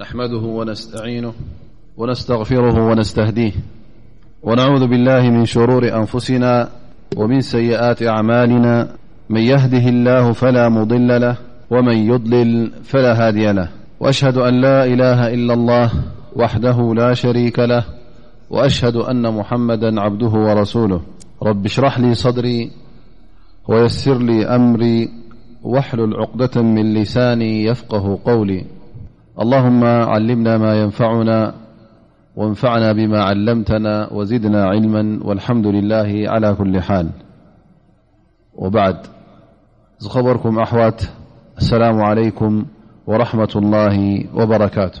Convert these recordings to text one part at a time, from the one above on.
نحمده ونستعينه ونستغفره ونستهديه ونعوذ بالله من شرور أنفسنا ومن سيئات أعمالنا من يهده الله فلا مضل له ومن يضلل فلا هادي له وأشهد أن لا إله إلا الله وحده لا شريك له وأشهد أن محمدا عبده ورسوله رب اشرح لي صدري ويسر لي أمري واحلل عقدة من لساني يفقه قولي اللهم علمنا ما ينفعنا وانفعنا بما علمتنا وزدنا علما والحمد لله على كل حال وبعد خوركم أحوة السلام عليكم ورحمة الله وبركاته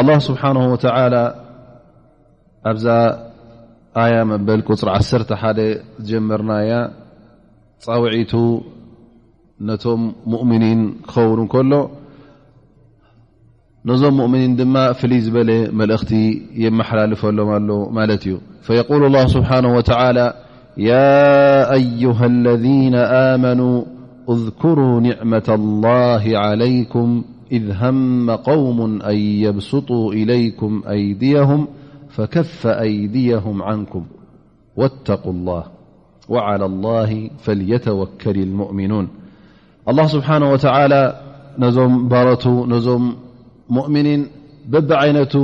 ኣላ ስብሓን ወተላ ኣብዛ ኣያ መበል ቁፅሪ ዓሰርተ ሓደ ዝጀመርናያ ፃውዒቱ ነቶም ሙእምኒን ክኸውን ከሎ ነዞም ሙእምኒን ድማ ፍልይ ዝበለ መልእኽቲ የመሓላልፈሎም ኣሎ ማለት እዩ ፈየቁል ላ ስብሓን ወተላ ي أዩه الذن آመنو እذكሩا نዕمة الله علይكም إذ هم قوم أن يبسطوا إليكم أيديهم فكف أيديهم عنكم واتقوا الله وعلى الله فليتوكل المؤمنون ኣላህ ስብሓን ወተዓላ ነዞም ባረቱ ነዞም ሙእምኒን በቢ ዓይነቱ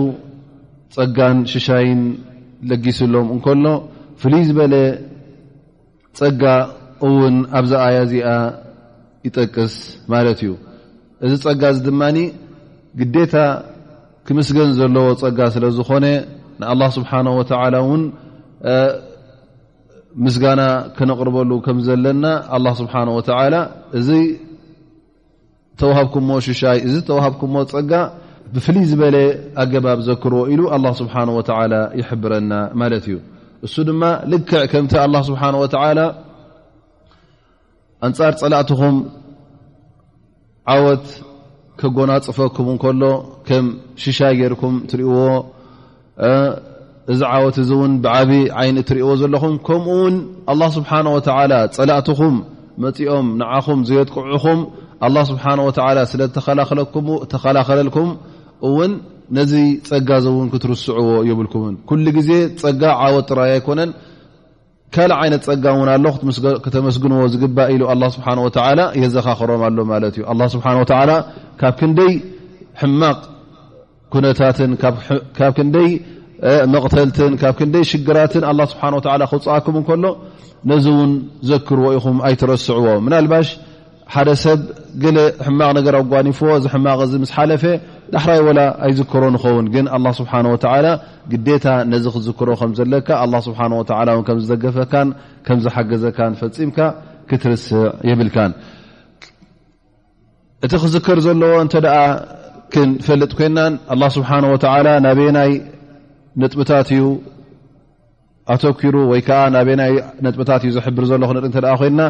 ጸጋን ሽሻይን ለጊስሎም እንከሎ ፍልይ ዝበለ ጸጋ እውን ኣብዛ ኣያ እዚኣ ይጠቅስ ማለት እዩ እዚ ጸጋ እዚ ድማ ግዴታ ክምስገን ዘለዎ ጸጋ ስለ ዝኾነ ንኣላህ ስብሓን ወተዓላ እውን ምስጋና ክነቕርበሉ ከም ዘለና ኣላ ስብሓን ወተላ እዚ ተዋሃብኩሞ ሽሻይ እዚ ተዋሃብኩሞ ፀጋ ብፍልይ ዝበለ ኣገባብ ዘክርዎ ኢሉ ኣላ ስብሓን ወተላ ይሕብረና ማለት እዩ እሱ ድማ ልክዕ ከምቲ ኣላ ስብሓን ወተላ ኣንጻር ጸላእትኹም ዓወት ከጎናጽፈኩም እንከሎ ከም ሽሻይ ገይርኩም ትሪእዎ እዚ ዓወት እዚ እውን ብዓብ ዓይኒ እትሪእዎ ዘለኹም ከምኡ ውን ኣላ ስብሓን ወተላ ፀላእትኹም መፂኦም ንዓኹም ዘየጥቅዑኹም ኣላ ስብሓን ወተላ ስለ ተኸላኸለልኩም እውን ነዚ ፀጋ እዚ እውን ክትርስዕዎ የብልኩምን ኩሉ ግዜ ፀጋ ዓወት ጥራይ ኣይኮነን ካልእ ዓይነት ጸጋ እውን ኣሎ ክተመስግንዎ ዝግባእ ኢሉ ኣላ ስብሓን ወተዓላ የዘኻኽሮም ኣሎ ማለት እዩ ኣላ ስብሓን ወተዓላ ካብ ክንደይ ሕማቕ ኩነታትን ካብ ክንደይ መቕተልትን ካብ ክንደይ ሽግራትን ኣላ ስብሓን ወተዓላ ክውፅኣኩም እንከሎ ነዚ እውን ዘክርዎ ኢኹም ኣይትረስዕዎ ምናልባሽ ሓደ ሰብ ገለ ሕማቕ ነገር ኣጓኒፍዎ እዚ ሕማቕ እዚ ምስ ሓለፈ ዳሕራይ ወላ ኣይዝክሮ ንኸውን ግን ኣላ ስብሓን ወተላ ግዴታ ነዚ ክትዝክሮ ከም ዘለካ ኣላ ስብሓን ወተላ እውን ከም ዝደገፈካን ከም ዝሓገዘካን ፈፂምካ ክትርስዕ የብልካን እቲ ክዝከር ዘለዎ እንተ ደኣ ክንፈልጥ ኮይናን ኣላ ስብሓን ወተላ ናበናይ ነጥብታት እዩ ኣተኪሩ ወይ ከዓ ናበናይ ነጥብታት እዩ ዝሕብር ዘሎ ክንርኢ እተ ኮይና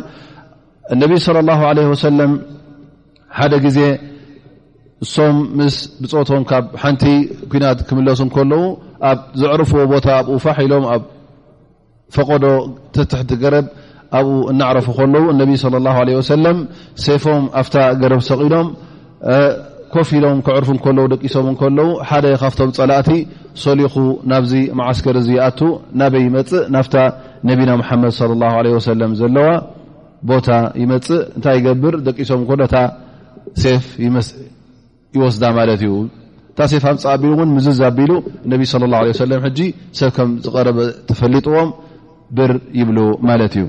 እነቢ صለ ላه ለ ወሰለም ሓደ ግዜ እሶም ምስ ብፆቶም ካብ ሓንቲ ኩናት ክምለሱ ከለዉ ኣብ ዘዕርፍዎ ቦታ ኣብኡ ፋሕ ኢሎም ኣብ ፈቐዶ ተትሕቲ ገረብ ኣብኡ እናዕረፉ ከለዉ እነቢ ለ ላ ለ ወሰለም ሴፎም ኣብታ ገረብ ሰቒሎም ኮፍ ኢሎም ክዕርፉ ከለዉ ደቂሶም ከለዉ ሓደ ካብቶም ፀላእቲ ሰሊኹ ናብዚ መዓስከር እዚ ይኣቱ ናበይ ይመፅእ ናፍታ ነቢና ሙሓመድ ለ ላ ለ ወሰለም ዘለዋ ቦታ ይመፅእ እንታይ ይገብር ደቂሶም ከሎ እታ ሴፍ ይወስዳ ማለት እዩ እታ ሴፍ ኣምፅ ኣቢሉ እውን ምዝዝ ኣቢሉ ነቢ ስለ ላ ለ ሰለም ሕጂ ሰብ ከም ዝቀረበ ተፈሊጥዎም ብር ይብሉ ማለት እዩ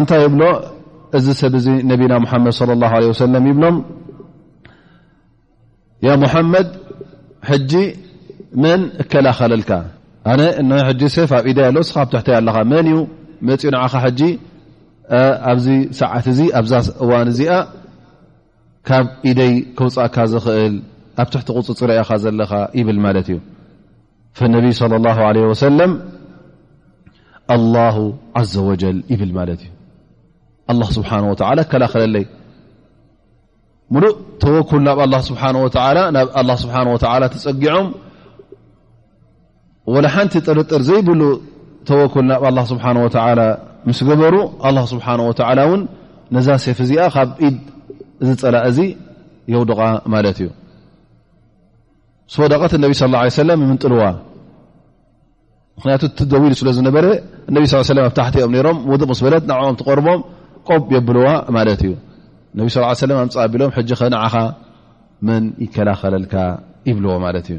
እንታይ ይብሎ እዚ ሰብ እዚ ነቢና ሙሓመድ ለ ላ ለ ወሰለም ይብሎም ያ ሙሓመድ ሕጂ መን እከላኸለልካ ኣነ እነ ሕጂ ሴፍ ኣብ ኢደይ ኣሎ እስኻብ ትሕተይ ኣለኻ መን እዩ መፅኡ ንዓኻ ሕጂ ኣብዚ ሰዓት እዚ ኣብዛ እዋን እዚኣ ካብ ኢደይ ከውፃእካ ዝኽእል ኣብ ትሕቲ ቁፅፅረ ኢኻ ዘለኻ ይብል ማለት እዩ ነቢይ صለ ላ ለ ወሰለም ኣላሁ ዘ ወጀል ይብል ማለት እዩ ኣላ ስብሓን ወተላ ከላኸለለይ ሙሉእ ተወኩል ናብ ኣላ ስብሓን ወላ ናብ ኣላ ስብሓን ወተላ ተፀጊዖም ወላ ሓንቲ ጥርጥር ዘይብሉ ተወኩል ናብ ኣላ ስብሓን ወተላ ምስ ገበሩ ኣላ ስብሓን ወተላ እውን ነዛ ሴፍ እዚኣ ካብ ኢድ እዚ ፀላእ እዚ የውድቓ ማለት እዩ ስወደቐት እነቢ ስለ ላ ሰለም ምንጥልዋ ምክንያቱ ትደው ኢሉ ስለ ዝነበረ እነቢ ስ ሰለም ኣብ ታሕቲ ኦም ነሮም ውድቕ ምስ በለት ንዕኦም ትቐርቦም ቆብ የብልዋ ማለት እዩ እነቢ ስ ሰለም ኣምፃ ኣቢሎም ሕጂ ከነዓኻ መን ይከላኸለልካ ይብልዎ ማለት እዩ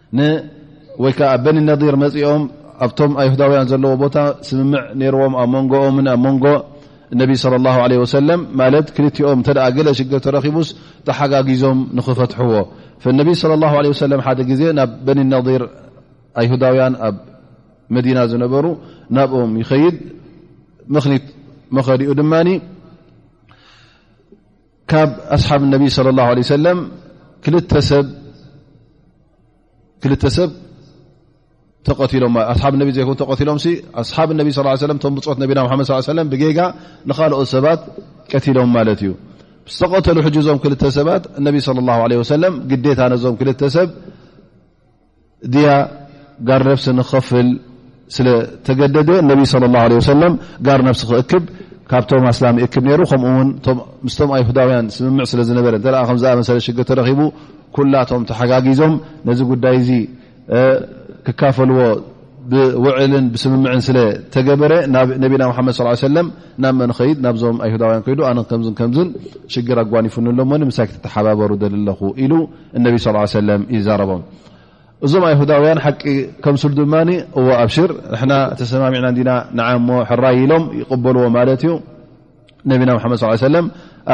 ወይ ከዓ በኒ ነር መፂኦም ኣብቶም ኣይሁዳውያን ዘለዎ ቦታ ስምምዕ ነርዎም ኣብ መንጎኦምን ኣብ መንጎ ነቢ صለ ላ ለ ወሰለም ማለት ክልቲኦም እተ ገለ ሽግር ተረኪቡስ ተሓጋጊዞም ንኽፈትሕዎ ነቢ ለ ላ ለ ሰለም ሓደ ግዜ ናብ በኒ ነር ኣይሁዳውያን ኣብ መዲና ዝነበሩ ናብኦም ይኸይድ ምኽኒት መኸዲኡ ድማ ካብ ኣስሓብ ነቢ صለ ላه ለ ሰለም ክልተ ሰብ ተቐትሎም ኣሓብ ነቢ ዘይኮኑ ተቐትሎም ኣስሓብ ነቢ ስ ሰለም ቶም ብፆት ነቢና ሓመድ ስ ሰለም ብጌጋ ንካልኦት ሰባት ቀትሎም ማለት እዩ ዝተቐተሉ ሕጂ ዞም ክልተ ሰባት እነቢ ለ ላه ለ ወሰለም ግዴታ ነዞም ክልተ ሰብ ድያ ጋር ነብሲ ንክኸፍል ስለተገደደ ነቢ صለ ላه ለ ሰለም ጋር ነብሲ ክእክብ ካብቶም ኣስላም ይእክብ ነይሩ ከምኡውን ምስቶም ኣይሁዳውያን ስምምዕ ስለ ዝነበረ እተ ከምዝ መሰለ ሽግር ተረኺቡ ኩላቶም ተሓጋጊዞም ነዚ ጉዳይ እዚ ክካፈልዎ ብውዕልን ብስምምዕን ስለተገበረ ናብ ነቢና ሓመድ ስ ሰለም ናብ መን ኸይድ ናብዞም ኣይሁዳውያን ከይዱ ኣነ ከምዝን ከምዝን ሽግር ኣጓኒፉኒ ሎሞኒ ምሳይ ክተተሓባበሩ ደሊ ኣለኹ ኢሉ እነቢ ስ ሰለም ይዛረቦም እዞም ኣይሁዳውያን ሓቂ ከምስሉ ድማ እዎ ኣብሽር ንሕና ተሰማሚዕና እንዲና ንዓ እሞ ሕራይ ኢሎም ይቕበልዎ ማለት እዩ ነቢና ሓመድ ስ ሰለም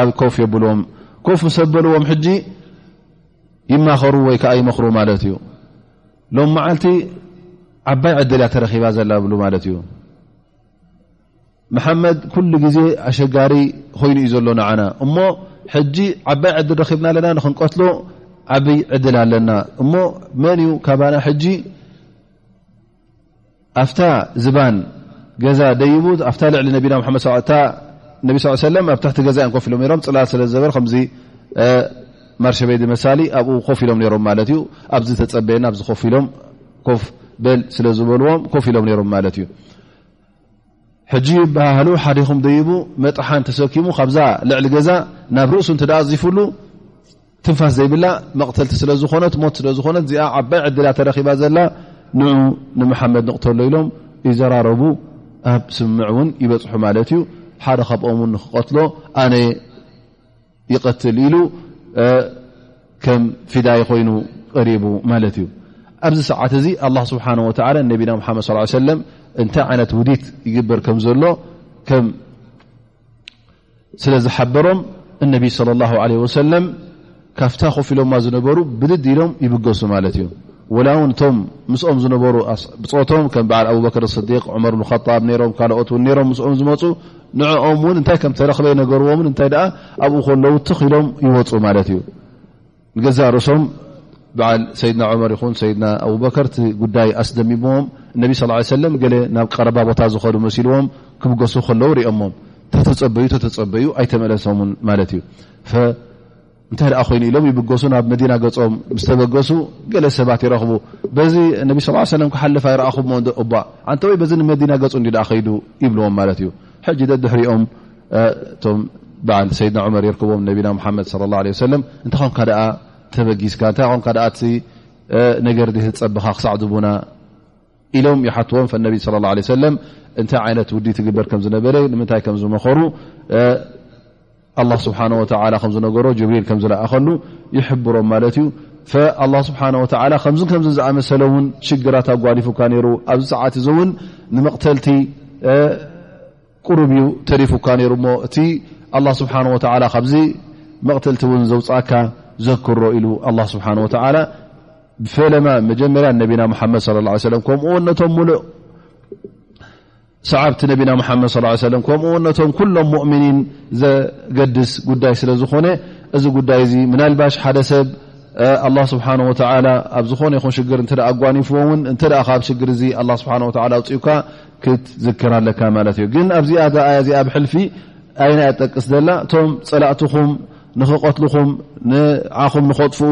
ኣብ ኮፍ የብልዎም ኮፍ ምስ ኣበልዎም ሕጂ ይማኸሩ ወይ ከዓ ይመኽሩ ማለት እዩ ሎም መዓልቲ ዓባይ ዕድል እያ ተረኪባ ዘላ ብሉ ማለት እዩ መሓመድ ኩሉ ግዜ ኣሸጋሪ ኮይኑ እዩ ዘሎ ንዓና እሞ ሕጂ ዓባይ ዕድል ረኺብና ኣለና ንክንቀትሎ ዓብይ ዕድል ኣለና እሞ መን እዩ ካባና ሕጂ ኣፍታ ዝባን ገዛ ደይቡ ኣፍታ ልዕሊ ነቢና መድ እታ ነቢ ስ ሰለ ኣብ ትሕቲ ገዛ እዮም ኮፍ ኢሎም ሮም ፅላል ስለ ዝዘበር ከምዚ ማርሸበይ መሳሊ ኣብኡ ኮፍ ኢሎም ሮም ማለት እዩ ኣብዚ ተፀበየና ኣዚ ኮፍ ኢሎም ኮፍ በል ስለ ዝበልዎም ኮፍ ኢሎም ሮም ማለት እዩ ሕጂ ይበሃሃሉ ሓዲኹም ደይቡ መጥሓን ተሰኪሙ ካብዛ ልዕሊ ገዛ ናብ ርእሱ እተ ኣዚፍሉ ትንፋስ ዘይብላ መቕተልቲ ስለ ዝኾነት ሞት ስለ ዝኾነት እዚኣ ዓባይ ዕድልያ ተረኪባ ዘላ ንዑ ንመሓመድ ንቕተሎ ኢሎም ይዘራረቡ ኣብ ስምምዕ እውን ይበፅሑ ማለት እዩ ሓደ ካብኦም ውን ንክቀትሎ ኣነ ይቀትል ኢሉ ከም ፊዳይ ኮይኑ ቀሪቡ ማለት እዩ ኣብዚ ሰዓት እዚ ኣላ ስብሓን ወተላ ነቢና ሓመድ ስ ሰለም እንታይ ዓይነት ውዲት ይግበር ከም ዘሎ ከም ስለ ዝሓበሮም እነቢ ለ ላ ለ ወሰለም ካብታ ኮፍ ኢሎማ ዝነበሩ ብድድ ኢሎም ይብገሱ ማለት እዩ ወላ እውን እቶም ምስኦም ዝነበሩ ብፆቶም ከም በዓል ኣብበክር ስዲቅ ዑመር ብጣብ ሮም ካልኦት ውን ሮም ምስኦም ዝመፁ ንዕኦም እውን እንታይ ከም ተረኽበ ነገርዎምን እንታይ ደኣ ኣብኡ ከለዉ ትኽ ኢሎም ይወፁ ማለት እዩ ንገዛእ ርእሶም በዓል ሰይድና ዑመር ይኹን ሰይድና ኣብበከር እቲ ጉዳይ ኣስደሚምዎም እነቢ ስ ሰለም ገለ ናብ ቀረባ ቦታ ዝኸዱ መሲልዎም ክብገሱ ከለዉ ርኦሞም ተተፀበዩ ተተፀበዩ ኣይተመለሶምን ማለት እዩ እንታይ ደኣ ኮይኑ ኢሎም ይብገሱ ናብ መዲና ገጾም ምስ ተበገሱ ገለ ሰባት ይረኽቡ በዚ ነቢ ስ ሰለም ክሓልፍ ኣይረኣኹሞ እባ ኣንተ ወይ በዚ ንመዲና ገጹ እንዲ ደኣ ከይዱ ይብልዎም ማለት እዩ ሕጂ ደድሕሪኦም እቶም በዓል ሰይድና ዑመር ይርክቦም ነቢና ሙሓመድ ለ ላ ለ ሰለም እንታይ ኮንካ ደኣ ተበጊስካ እንታይ ኮንካ ደኣ እቲ ነገር ዲ ዝፀብኻ ክሳዕ ዝቡና ኢሎም ይሓትዎም ፈነቢ ስለ ላ ለ ሰለም እንታይ ዓይነት ውዲ ትግበር ከም ዝነበረ ንምንታይ ከም ዝመኸሩ ኣላ ስብሓን ወተላ ከም ዝነገሮ ጅብሪል ከም ዝለኣኸሉ ይሕብሮም ማለት እዩ ኣላ ስብሓን ወተላ ከምዚ ከምዚ ዝኣመሰለ እውን ሽግራት ኣጓዲፉካ ነይሩ ኣብዚ ሰዓት እዚ እውን ንመቕተልቲ ቅሩብ እዩ ተሪፉካ ነይሩ እሞ እቲ ኣላ ስብሓን ወተላ ካብዚ መቕተልቲ እውን ዘውፃእካ ዘክሮ ኢሉ ኣላ ስብሓን ወተላ ብፈለማ መጀመርያ ነቢና ሙሓመድ ለ ለ ሰለም ከምኡውን ነቶም ሙሉእ ሰዓብቲ ነቢና መሓመድ ስ ሰለም ከምኡ ውን ነቶም ኩሎም ሙእምኒን ዘገድስ ጉዳይ ስለ ዝኾነ እዚ ጉዳይ እዚ ምናልባሽ ሓደ ሰብ ኣላ ስብሓን ወተላ ኣብ ዝኾነ ይኹን ሽግር እተ ኣጓኒፍዎ ውን እንተ ካብ ሽግር እዚ ኣላ ስብሓ ወ ኣውፅኡካ ክትዝክር ኣለካ ማለት እዩ ግን ኣብዚኣ ኣያ እዚኣ ብ ሕልፊ ኣይና ኣጠቅስ ዘላ እቶም ፀላእትኹም ንኽቐትልኹም ንዓኹም ንኸጥፍኡ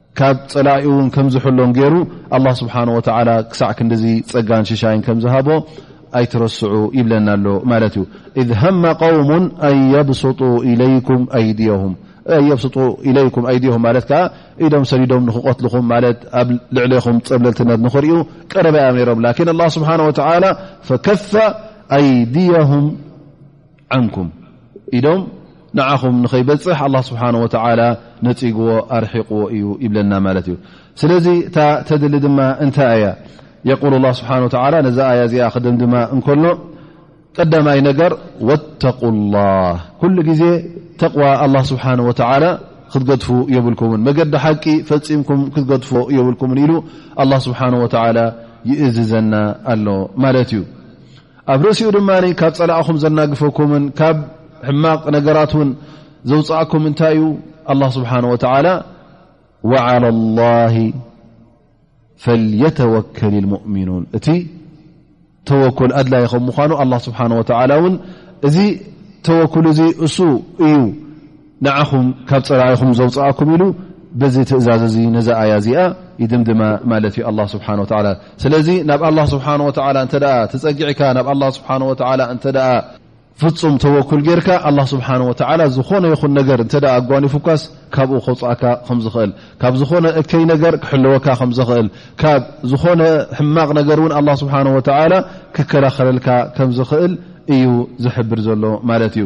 ካብ ጸላኢ እውን ከም ዝሕሎም ገይሩ ኣላ ስብሓን ወተዓላ ክሳዕ ክንዲዚ ጸጋን ሽሻይን ከም ዝሃቦ ኣይትረስዑ ይብለና ኣሎ ማለት እዩ እذ ሃማ ቀውሙን ኣየብስጡ ኢለይኩም ኣይድም የብስጡ ኢለይኩም ኣይድም ማለት ከዓ ኢዶም ሰዲዶም ንክቀትልኹም ማለት ኣብ ልዕሌኹም ፀብለልትነት ንክርእዩ ቀረበ እያ ነይሮም ላኪን ኣላ ስብሓን ወተላ ፈከፈ ኣይድም ዓንኩም ኢዶም ንዓኹም ንኸይበፅሕ ኣላ ስብሓን ወተዓላ ነፂግዎ ኣርሒቕዎ እዩ ይብለና ማለት እዩ ስለዚ እታ ተድሊ ድማ እንታይ ኣያ የቁል ላ ስብሓን ወተላ ነዛ ኣያ እዚኣ ክድም ድማ እንከሎ ቀዳማይ ነገር ወተቁ ላህ ኩሉ ግዜ ተቕዋ ኣላ ስብሓን ወተዓላ ክትገድፉ የብልኩምን መገዲ ሓቂ ፈፂምኩም ክትገድፉ የብልኩምን ኢሉ ኣላ ስብሓን ወተዓላ ይእዝዘና ኣሎ ማለት እዩ ኣብ ርእሲኡ ድማ ካብ ጸላእኹም ዘናግፈኩምን ካብ ሕማቕ ነገራት ውን ዘውፅኣኩም እንታይ እዩ ኣላ ስብሓን ወተዓላ ወዓላ ላሂ ፈልየተወከል ልሙእሚኑን እቲ ተወኩል ኣድላይ ከም ምኳኑ ኣላ ስብሓን ወተዓላ እውን እዚ ተወኩል እዚ እሱ እዩ ንዓኹም ካብ ጸላኢኹም ዘውጽኣኩም ኢሉ በዚ ትእዛዝ እዚ ነዛ ኣያ እዚኣ ይድምድማ ማለት እዩ ኣላ ስብሓን ወተላ ስለዚ ናብ ኣላ ስብሓን ወተላ እንተ ተጸጊዕካ ናብ ኣላ ስብሓን ወተላ እንተ ፍፁም ተወኩል ጌርካ ኣላ ስብሓን ወተላ ዝኾነ ይኹን ነገር እንተ ኣጓኒፉካስ ካብኡ ከውፅኣካ ከም ዝኽእል ካብ ዝኾነ እከይ ነገር ክሕለወካ ከም ዘኽእል ካብ ዝኾነ ሕማቕ ነገር እውን ኣላ ስብሓን ወተላ ክከላኸለልካ ከም ዝኽእል እዩ ዝሕብር ዘሎ ማለት እዩ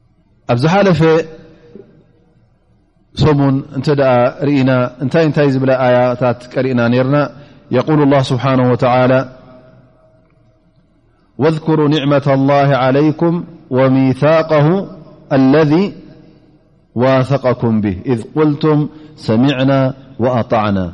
أبز حلف سمن نت رن نت نتي بل آيتت قرئنا نرنا يقول الله سبحانه وتعالى واذكروا نعمة الله عليكم وميثاقه الذي واثقكم به إذ قلتم سمعنا وأطعنا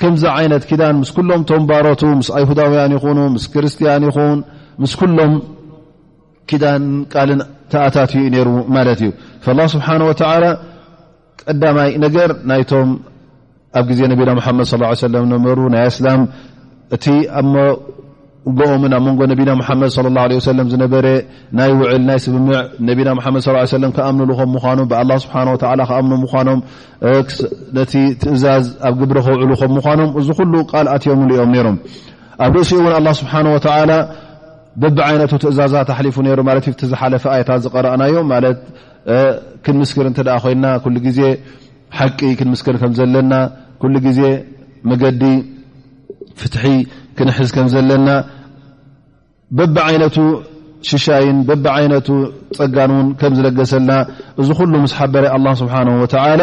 ከምዚ ዓይነት ኪዳን ምስ ኩሎም ቶም ባሮቱ ምስ ኣይሁዳውያን ይኹኑ ምስ ክርስትያን ይኹን ምስ ኩሎም ኪዳን ቃልን ተኣታትዩ ዩ ነይሩ ማለት እዩ ላ ስብሓን ወተላ ቀዳማይ ነገር ናይቶም ኣብ ግዜ ነቢና ሙሓመድ ስ ሰለም ነበሩ ናይ ኣስላም እቲ ኡቦኦምን ኣብ መንጎ ነቢና ሓመድ صለ ه ለ ሰለም ዝነበረ ናይ ውዕል ናይ ስምምዕ ነቢና ሓመድ ስ ሰለም ክኣምንሉ ከም ምዃኖም ብኣላ ስብሓን ወላ ክኣምኑ ምኳኖም ነቲ ትእዛዝ ኣብ ግብሪ ከውዕሉ ከም ምኳኖም እዚ ኩሉ ቃል ኣትዮምሉ እዮም ነይሮም ኣብ ርእሲኡ እውን ኣላ ስብሓን ወተላ ብብዓይነቱ ትእዛዛት ኣሕሊፉ ነይሩ ማለት እዩ ዝሓለፈ ኣየታት ዝቀረእናዮ ማለት ክንምስክር እንተ ኮይና ኩሉ ግዜ ሓቂ ክንምስክር ከም ዘለና ኩሉ ግዜ መገዲ ፍትሒ ክንሕዝ ከም ዘለና በቢ ዓይነቱ ሽሻይን በቢ ዓይነቱ ፀጋን ውን ከም ዝለገሰልና እዚ ኩሉ ምስ ሓበረ ኣላ ስብሓን ወተላ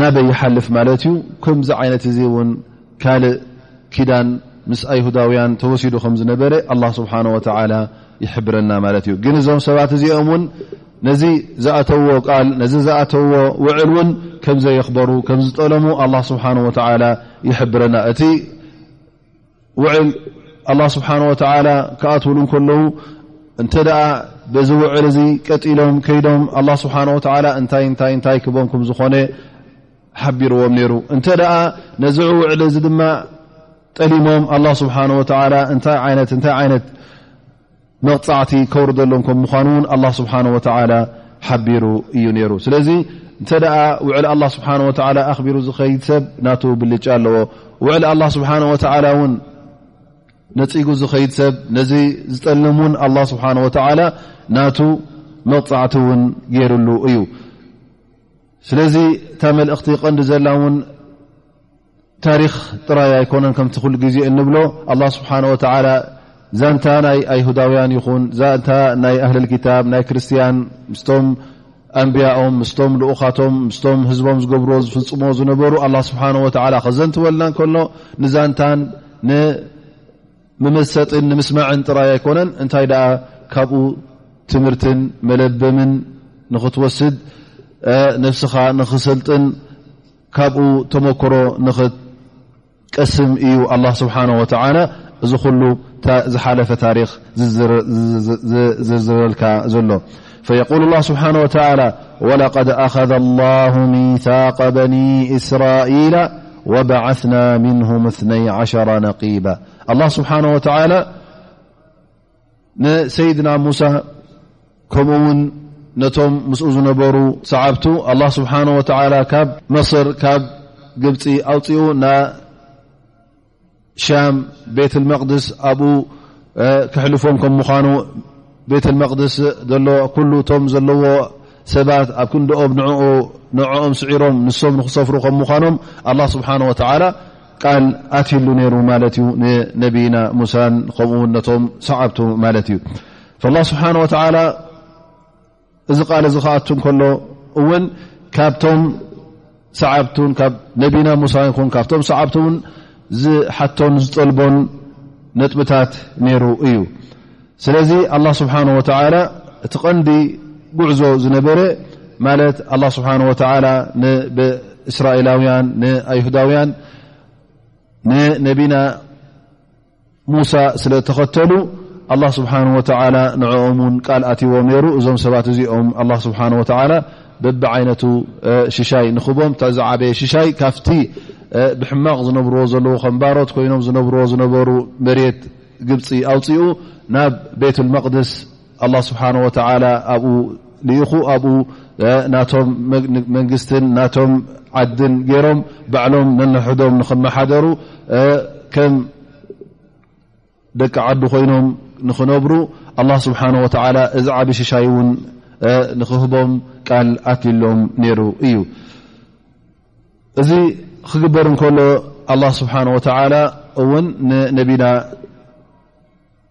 ናበይ ይሓልፍ ማለት እዩ ከምዚ ዓይነት እዚ እውን ካልእ ኪዳን ምስ ኣይሁዳውያን ተወሲዱ ከም ዝነበረ ኣላ ስብሓን ወተላ ይሕብረና ማለት እዩ ግን እዞም ሰባት እዚኦም እውን ነዚ ዝኣተዎ ቃል ነዚ ዝኣተዎ ውዕል እውን ከምዘየኽበሩ ከም ዝጠለሙ ኣላ ስብሓን ወተላ ይሕብረና እቲ ውዕል ኣላ ስብሓን ወተላ ክኣትውሉ እንከለዉ እንተ ደኣ በዚ ውዕል እዚ ቀጢሎም ከይዶም ኣላ ስብሓን ወተላ እንታይ እንታይ እንታይ ክቦም ክም ዝኾነ ሓቢርዎም ነይሩ እንተ ነዚ ውዕሊ እዚ ድማ ጠሊሞም ኣላ ስብሓን ወተላ እታይእንታይ ዓይነት መቕፃዕቲ ከውርደሎም ከም ምኳኑ እውን ኣላ ስብሓን ወተላ ሓቢሩ እዩ ነይሩ ስለዚ እንተ ውዕሊ ኣላ ስብሓን ወተላ ኣኽቢሩ ዝኸይድ ሰብ ናቱ ብልጫ ኣለዎ ውዕሊ ኣላ ስብሓን ወተላ እውን ነፂጉ ዝኸይድ ሰብ ነዚ ዝጠልም እውን ኣላ ስብሓን ወተላ ናቱ መቕፃዕቲ እውን ገይርሉ እዩ ስለዚ እታ መልእኽቲ ቀንዲ ዘላ እውን ታሪክ ጥራይ ኣይኮነን ከምቲ ኩሉ ግዜ እንብሎ ኣላ ስብሓን ወተላ ዛንታ ናይ ኣይሁዳውያን ይኹን ዛንታ ናይ ኣህልልክታብ ናይ ክርስትያን ምስቶም ኣንብያኦም ምስቶም ልኡኻቶም ምስቶም ህዝቦም ዝገብርዎ ዝፍፅምዎ ዝነበሩ ኣላ ስብሓን ወተላ ከዘንትወልና ከሎ ንዛንታን ምመሰጥን ንምስማዕን ጥራይ ኣይኮነን እንታይ ደኣ ካብኡ ትምህርትን መለበምን ንኽትወስድ ነፍስኻ ንኽሰልጥን ካብኡ ተመክሮ ንኽትቀስም እዩ ኣላ ስብሓን ወተላ እዚ ኩሉ ዝሓለፈ ታሪክ ዝዝርዝረልካ ዘሎ فيقول الله سبحانه وتعالى ولقد أخذ الله ميثاق بني إسرائيل وبعثنا منهم اثن شر نقيبا الله سبحانه وتعالى نسيدن موسى كم ون نم مس زنبر صعبت الله سبحانه وتعلى مصر جب أو ሻም ቤት መቅድስ ኣብኡ ክሕልፎም ከም ምዃኑ ቤት መቅድስ ዘሎ ኩሉ እቶም ዘለዎ ሰባት ኣብ ክንድኦም ንኦም ስዒሮም ንሶም ንክሰፍሩ ከም ምዃኖም ኣላ ስብሓን ወተላ ቃል ኣትሉ ነይሩ ማለት እዩ ንነብይና ሙሳን ከምኡውን ነቶም ሰዓብቱ ማለት እዩ ስብሓን ወላ እዚ ቃል እዚ ክኣቱ ከሎ እውን ካብቶም ሰዓብቱ ካብ ነቢና ሙሳ ይኹን ካብቶም ሰዓብቲ እውን ዝሓቶን ዝጠልቦን ነጥብታት ነይሩ እዩ ስለዚ ኣላ ስብሓን ወተላ እቲ ቐንዲ ጉዕዞ ዝነበረ ማለት ኣላ ስብሓን ወተላ ንእስራኤላውያን ንኣይሁዳውያን ንነቢና ሙሳ ስለ ተኸተሉ ኣላ ስብሓን ወተላ ንዕኦም ውን ቃል ኣትዎም ነይሩ እዞም ሰባት እዚኦም ኣላ ስብሓን ወተላ በቢ ዓይነቱ ሽሻይ ንኽቦም እታ ዝዓበየ ሽሻይ ካብቲ ብሕማቕ ዝነብርዎ ዘለዎ ከም ባሮት ኮይኖም ዝነብርዎ ዝነበሩ መሬት ግብፂ ኣውፅኡ ናብ ቤት ልመቅድስ ኣላ ስብሓን ወተዓላ ኣብኡ ልኢኹ ኣብኡ ናቶም መንግስትን ናቶም ዓድን ገይሮም ባዕሎም ነንሕዶም ንኽመሓደሩ ከም ደቂ ዓዱ ኮይኖም ንኽነብሩ ኣላ ስብሓን ወተዓላ እዚ ዓብ ሽሻይ እውን ንኽህቦም ቃል ኣትልሎም ነይሩ እዩ እዚ ክግበር እንከሎ ኣላ ስብሓን ወተዓላ እውን ንነቢና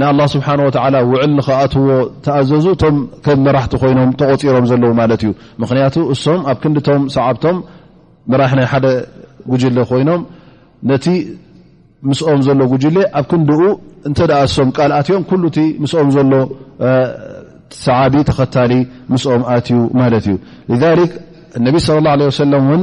ንኣላ ስብሓን ወተዓላ ውዕል ንክኣትዎ ተኣዘዙ እቶም ከም መራሕቲ ኮይኖም ተቖፂሮም ዘለዉ ማለት እዩ ምክንያቱ እሶም ኣብ ክንዲቶም ሰዓብቶም መራሕ ናይ ሓደ ጉጅለ ኮይኖም ነቲ ምስኦም ዘሎ ጉጅለ ኣብ ክንድኡ እንተ ደኣ እሶም ቃል ኣትዮም ኩሉ እቲ ምስኦም ዘሎ ሰዓቢ ተኸታሊ ምስኦም ኣትዩ ማለት እዩ ሊክ እነቢ ስለ ላ ለ ወሰለም እውን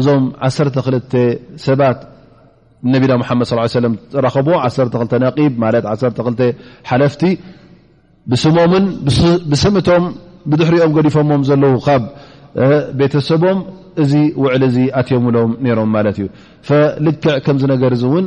እዞም ዓሰርተ ክልተ ሰባት ነቢና ሙሓመድ ስ ሰለም ዝረኸብዎ ዓሰርተ ክልተ ነቒብ ማለት ዓሰርተ ክልተ ሓለፍቲ ብስሞምን ብስምቶም ብድሕሪኦም ገዲፎሞም ዘለዉ ካብ ቤተሰቦም እዚ ውዕሊ እዚ ኣትዮምሎም ነይሮም ማለት እዩ ልክዕ ከምዚ ነገር እዚ እውን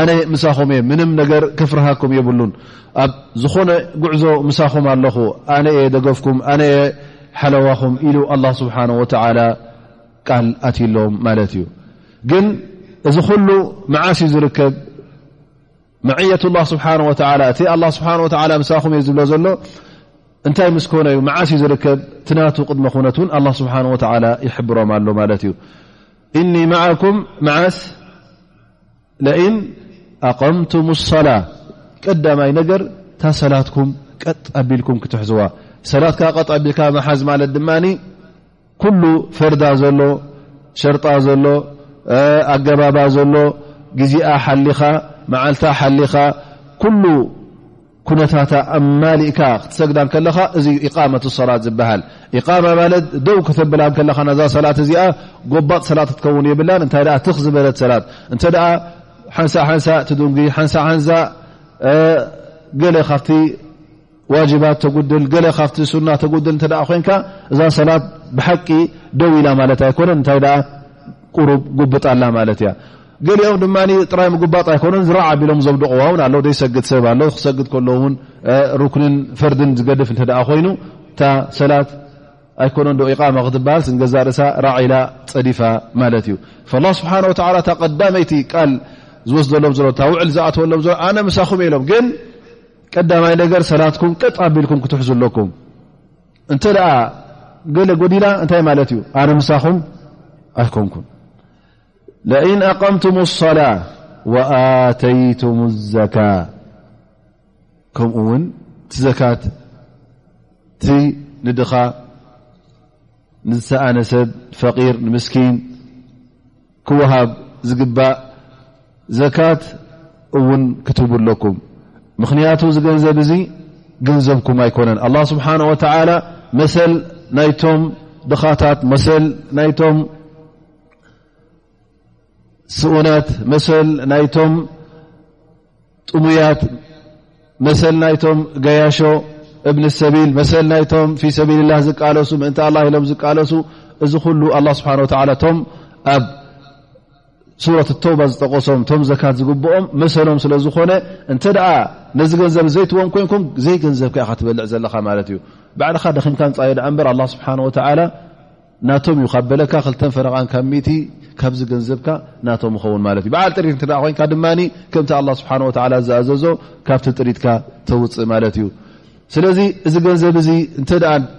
ኣነ ምሳኹም እየ ምንም ነገር ከፍርሃኩም የብሉን ኣብ ዝኾነ ጉዕዞ ምሳኹም ኣለኹ ኣነ እየ ደገፍኩም ኣነ እየ ሓለዋኹም ኢሉ ኣላ ስብሓን ወተላ ቃል ኣትሎም ማለት እዩ ግን እዚ ኩሉ መዓስ እዩ ዝርከብ መዕየት ላ ስብሓን ወተላ እቲ ኣላ ስብሓን ወላ ምሳኹም እየ ዝብሎ ዘሎ እንታይ ምስ ኮነ እዩ መዓስ እዩ ዝርከብ ትናቱ ቅድሚ ኩነት እውን ኣላ ስብሓን ወተላ ይሕብሮም ኣሎ ማለት እዩ እኒ መዓኩም መዓስ ለኢን ኣቐምቱም ሰላ ቀዳማይ ነገር እታ ሰላትኩም ቀጥ ኣቢልኩም ክትሕዝዋ ሰላትካ ቀጥ ኣቢልካ መሓዝ ማለት ድማ ኩሉ ፈርዳ ዘሎ ሸርጣ ዘሎ ኣገባባ ዘሎ ግዜኣ ሓሊኻ መዓልታ ሓሊኻ ኩሉ ኩነታታ ኣማሊእካ ክትሰግዳ ከለኻ እዚ ዩ ኢቃመት ሰላት ዝበሃል ኢቃማ ማለት ደው ክትብላ ከለኻ ነዛ ሰላት እዚኣ ጎባጥ ሰላት ክትከውን የብላን እንታይ ኣ ትኽ ዝበለት ሰላት እንተ ኣ ሓንሳ ሓንሳ ትድንጉ ሓንሳ ሓንሳ ገለ ካብቲ ዋጅባት ተጉድል ገለ ካብቲ ሱና ተጉድል እተ ኮይንካ እዛ ሰላት ብሓቂ ደው ኢላ ማለት ኣይኮነን እንታይ ኣ ቁሩብ ጉብጣ ኣላ ማለት እያ ገሊኦም ድማ ጥራይ ምጉባጥ ኣይኮነን ዝራዕ ኣቢሎም ዘብድቕዋ ውን ኣለ ዘይሰግድ ሰብ ኣሎ ክሰግድ ከለዉ ውን ሩክንን ፈርድን ዝገድፍ እንተ ኮይኑ እታ ሰላት ኣይኮነን ዶ ኢቃማ ክትበሃልስ ንገዛ ርእሳ ራዒላ ፀዲፋ ማለት እዩ ላ ስብሓን ወላ እታ ቀዳመይቲ ቃል ዝወስደሎም ዘሎ እታ ውዕል ዝኣተወሎም ዘሎ ኣነ ምሳኹም የሎም ግን ቀዳማይ ነገር ሰላትኩም ቀጥ ኣቢልኩም ክትሕዙ ኣለኩም እንተ ደኣ ገለ ጎዲላ እንታይ ማለት እዩ ኣነ ምሳኹም ኣይኮንኩም ለኢን ኣቐምቱም ኣሰላة ወኣተይቱም ኣዘካة ከምኡ ውን እቲ ዘካት እቲ ንድኻ ንዝሰኣነ ሰብ ፈቂር ንምስኪን ክወሃብ ዝግባእ ዘካት እውን ክትህቡ ኣለኩም ምኽንያቱ እዚ ገንዘብ እዚ ገንዘብኩም ኣይኮነን ኣላ ስብሓን ወተላ መሰል ናይቶም ድኻታት መሰል ናይቶም ስኡናት መሰል ናይቶም ጥሙያት መሰል ናይቶም ገያሾ እብኒ ሰቢል መሰል ናይቶም ፊ ሰቢልላ ዝቃለሱ ምእንቲ ኣላ ኢሎም ዝቃለሱ እዚ ኩሉ ኣላ ስብሓን ወተላ እቶም ኣብ ሱረት ተውባ ዝጠቀሶም እቶም ዘካት ዝግብኦም መሰሎም ስለ ዝኾነ እንተ ደኣ ነዚ ገንዘብ ዘይትዎም ኮንኩም ዘይገንዘብ ከ ካ ትበልዕ ዘለኻ ማለት እዩ ባዕልኻ ደኺምካ ንፃዮ ድኣ እምበር ኣላ ስብሓን ወተላ ናቶም እዩ ካብ በለካ ክልተን ፈረቓን ካብ ሚእቲ ካብዚ ገንዘብካ ናቶም ይኸውን ማለት እዩ በዓል ጥሪት እትደኣ ኮይንካ ድማ ከምቲ ኣላ ስብሓን ወተዓላ ዝኣዘዞ ካብቲ ጥሪትካ ተውፅእ ማለት እዩ ስለዚ እዚ ገንዘብ እዚ እንተ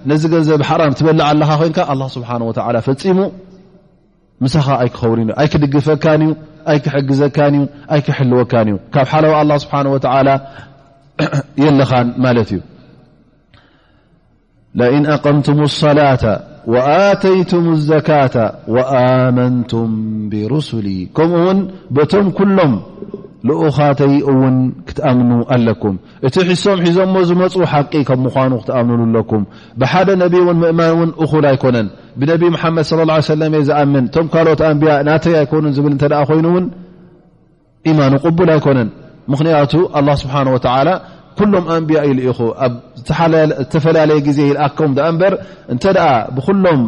ነዚ ገንዘብ ሓራም ትበልዕ ኣለኻ ኮይንካ ኣላ ስብሓን ወተዓላ ፈፂሙ ምሳኻ ኣይክኸውን እዩ ኣይክድግፈካን እዩ ኣይክሕግዘካን እዩ ኣይክሕልወካን እዩ ካብ ሓለዋ ኣላ ስብሓን ወተዓላ የለኻን ማለት እዩ ለኢን ኣቀምቱም ሰላተ ወኣተይቱም ዘካተ ወኣመንቱም ብሩሱሊ ከምኡ ውን በቶም ኩሎም ልኡኻተይ እውን ክትኣምኑ ኣለኩም እቲ ሒሶም ሒዞሞ ዝመፁ ሓቂ ከም ምኳኑ ክትኣምኑሉ ኣለኩም ብሓደ ነቢ እውን ምእማን እውን እኹል ኣይኮነን ብነቢ መሓመድ ለ ላ ሰለም እየ ዝኣምን እቶም ካልኦት ኣንቢያ ናተይ ኣይኮኑን ዝብል እንተ ኮይኑ እውን ኢማኑ ቅቡል ኣይኮነን ምኽንያቱ ኣላ ስብሓን ወተላ ኩሎም ኣንብያ ኢሉ ኢኹ ኣብ ዝተፈላለየ ግዜ ይልኣከም ዳኣ እምበር እንተ ኣ ብኩሎም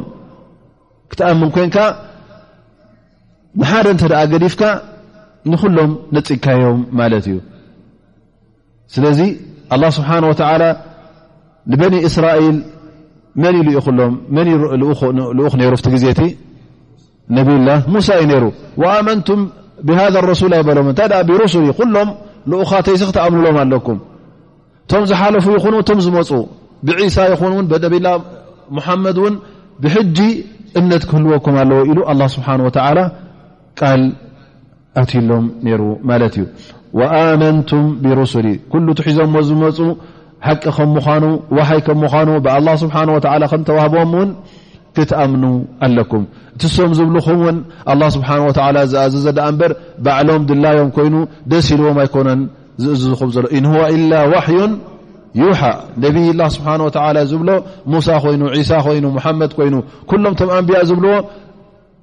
ክትኣምን ኮንካ ንሓደ እንተ ገዲፍካ ንኩሎም ነፅግካዮም ማለት እዩ ስለዚ ኣላ ስብሓን ወተዓላ ንበኒ እስራኤል መን ዩ ልኢኹሎም መን ልኡኽ ነይሩ ፍቲ ግዜ እቲ ነብላ ሙሳ እዩ ነይሩ ኣመንቱም ብሃذ ረሱል ኣይበሎም እንታይ ኣ ብሩሱል ዩ ኩሎም ልኡኻተይሲ ክትኣምኑሎም ኣለኩም እቶም ዝሓለፉ ይኹኑ እቶም ዝመፁ ብዒሳ ይኹን ውን ብነብላ ሙሓመድ እውን ብሕጂ እምነት ክህልወኩም ኣለዎ ኢሉ ኣላ ስብሓን ወተዓላ ቃል ኣትዩሎም ነይሩ ማለት እዩ ወኣመንቱም ብሩሱሊ ኩሉ ትሒዞሞ ዝመፁ ሓቂ ከም ምኳኑ ዋሓይ ከም ምኳኑ ብኣላ ስብሓን ወተላ ከም ተዋህቦም እውን ክትኣምኑ ኣለኩም እቲ ሶም ዝብልኹም እውን ኣላ ስብሓን ወተላ ዝኣዘዘ ዳኣ እምበር ባዕሎም ድላዮም ኮይኑ ደስ ኢልዎም ኣይኮነን ዝእዝዝኹም ዘሎ ኢንዋ ኢላ ዋሕዩን ይውሓ ነብይ ላ ስብሓን ወተላ ዝብሎ ሙሳ ኮይኑ ዒሳ ኮይኑ ሙሓመድ ኮይኑ ኩሎም ቶም ኣንብያ ዝብልዎ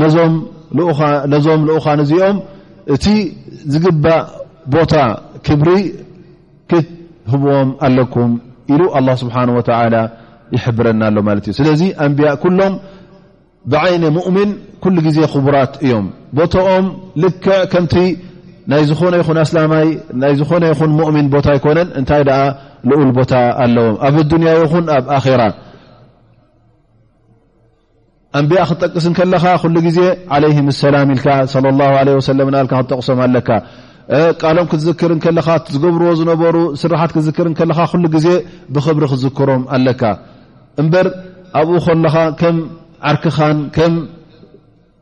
ነዞም ልኡኻን እዚኦም እቲ ዝግባእ ቦታ ክብሪ ክትህብዎም ኣለኩም ኢሉ ኣላ ስብሓን ወተላ ይሕብረና ኣሎ ማለት እዩ ስለዚ ኣንብያ ኩሎም ብዓይነ ሙእምን ኩሉ ግዜ ክቡራት እዮም ቦታኦም ልክዕ ከምቲ ናይ ዝኾነ ይኹን ኣስላማይ ናይ ዝኾነ ይኹን ሙእምን ቦታ ኣይኮነን እንታይ ደኣ ልኡል ቦታ ኣለዎም ኣብ ኣዱንያ ይኹን ኣብ ኣራ ኣንቢያ ክትጠቅስ እንከለኻ ኩሉ ግዜ ዓለይህም ሰላም ኢልካ ለ ላ ለ ወሰለም ናልካ ክትጠቕሶም ኣለካ ቃሎም ክትዝክር እንከለኻ ዝገብርዎ ዝነበሩ ስራሓት ክትዝክር እንከለኻ ኩሉ ግዜ ብኽብሪ ክትዝክሮም ኣለካ እምበር ኣብኡ ከለኻ ከም ዓርክኻን ከም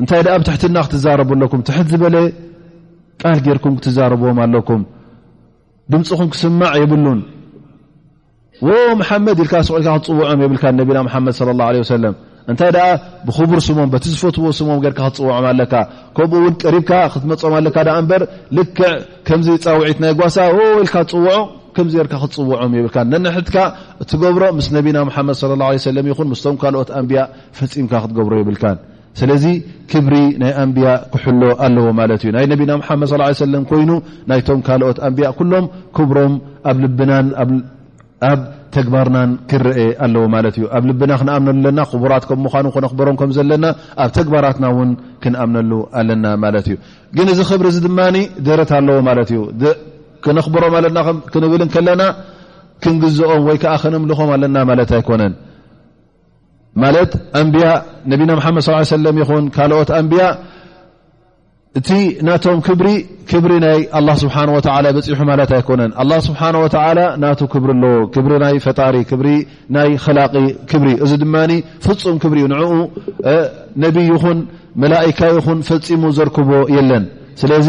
እንታይ ደኣ ብትሕትና ክትዛረቡ ኣለኩም ትሕት ዝበለ ቃል ጌርኩም ክትዛረብዎም ኣለኩም ድምፅኹም ክስማዕ የብሉን ወ መሓመድ ኢልካ ስቁ ኢልካ ክትፅውዖም የብልካ ነቢና ሓመድ ለ ላ ለ ሰለም እንታይ ደኣ ብክቡር ስሞም በቲ ዝፈትዎ ስሞም ጌርካ ክትፅውዖም ኣለካ ከምኡ እውን ቀሪብካ ክትመፆም ኣለካ ደኣ እምበር ልክዕ ከምዚ ፃውዒት ናይ ጓሳ ወ ኢልካ ትፅውዖ ከምዚ ጌርካ ክትፅውዖም የብልካ ነንሕትካ እትገብሮ ምስ ነቢና ሓመድ ለ ላ ሰለም ይኹን ምስቶም ካልኦት ኣንብያ ፈፂምካ ክትገብሮ የብልካ ስለዚ ክብሪ ናይ ኣንብያ ክሕሎ ኣለዎ ማለት እዩ ናይ ነቢና ሓመድ ص ሰለም ኮይኑ ናይቶም ካልኦት ኣንብያ ኩሎም ክብሮም ኣብ ልብናን ኣብ ተግባርናን ክረአ ኣለዎ ማለት እዩ ኣብ ልብና ክንኣምነ ኣለና ክቡራት ከም ምኳኑ ክነክብሮም ከም ዘለና ኣብ ተግባራትና እውን ክንኣምነሉ ኣለና ማለት እዩ ግን እዚ ክብሪ እዚ ድማ ደረት ኣለዎ ማለት እዩ ክነክብሮም ኣለና ክንብል ከለና ክንግዝኦም ወይ ከዓ ከነምልኾም ኣለና ማለት ኣይኮነን ማለት ኣንብያ ነቢና ሓመድ ስ ሰለ ይኹን ካልኦት ኣንብያ እቲ ናቶም ክብሪ ክብሪ ናይ ኣላ ስብሓን ወተላ በፂሑ ማለት ኣይኮነን ኣላ ስብሓን ወተላ ናቱ ክብሪ ኣለዎ ክብሪ ናይ ፈጣሪ ክብሪ ናይ ኸላቂ ክብሪ እዚ ድማ ፍፁም ክብሪ እዩ ንዕኡ ነቢይ ይኹን መላእካ ይኹን ፈፂሙ ዘርክቦ የለን ስለዚ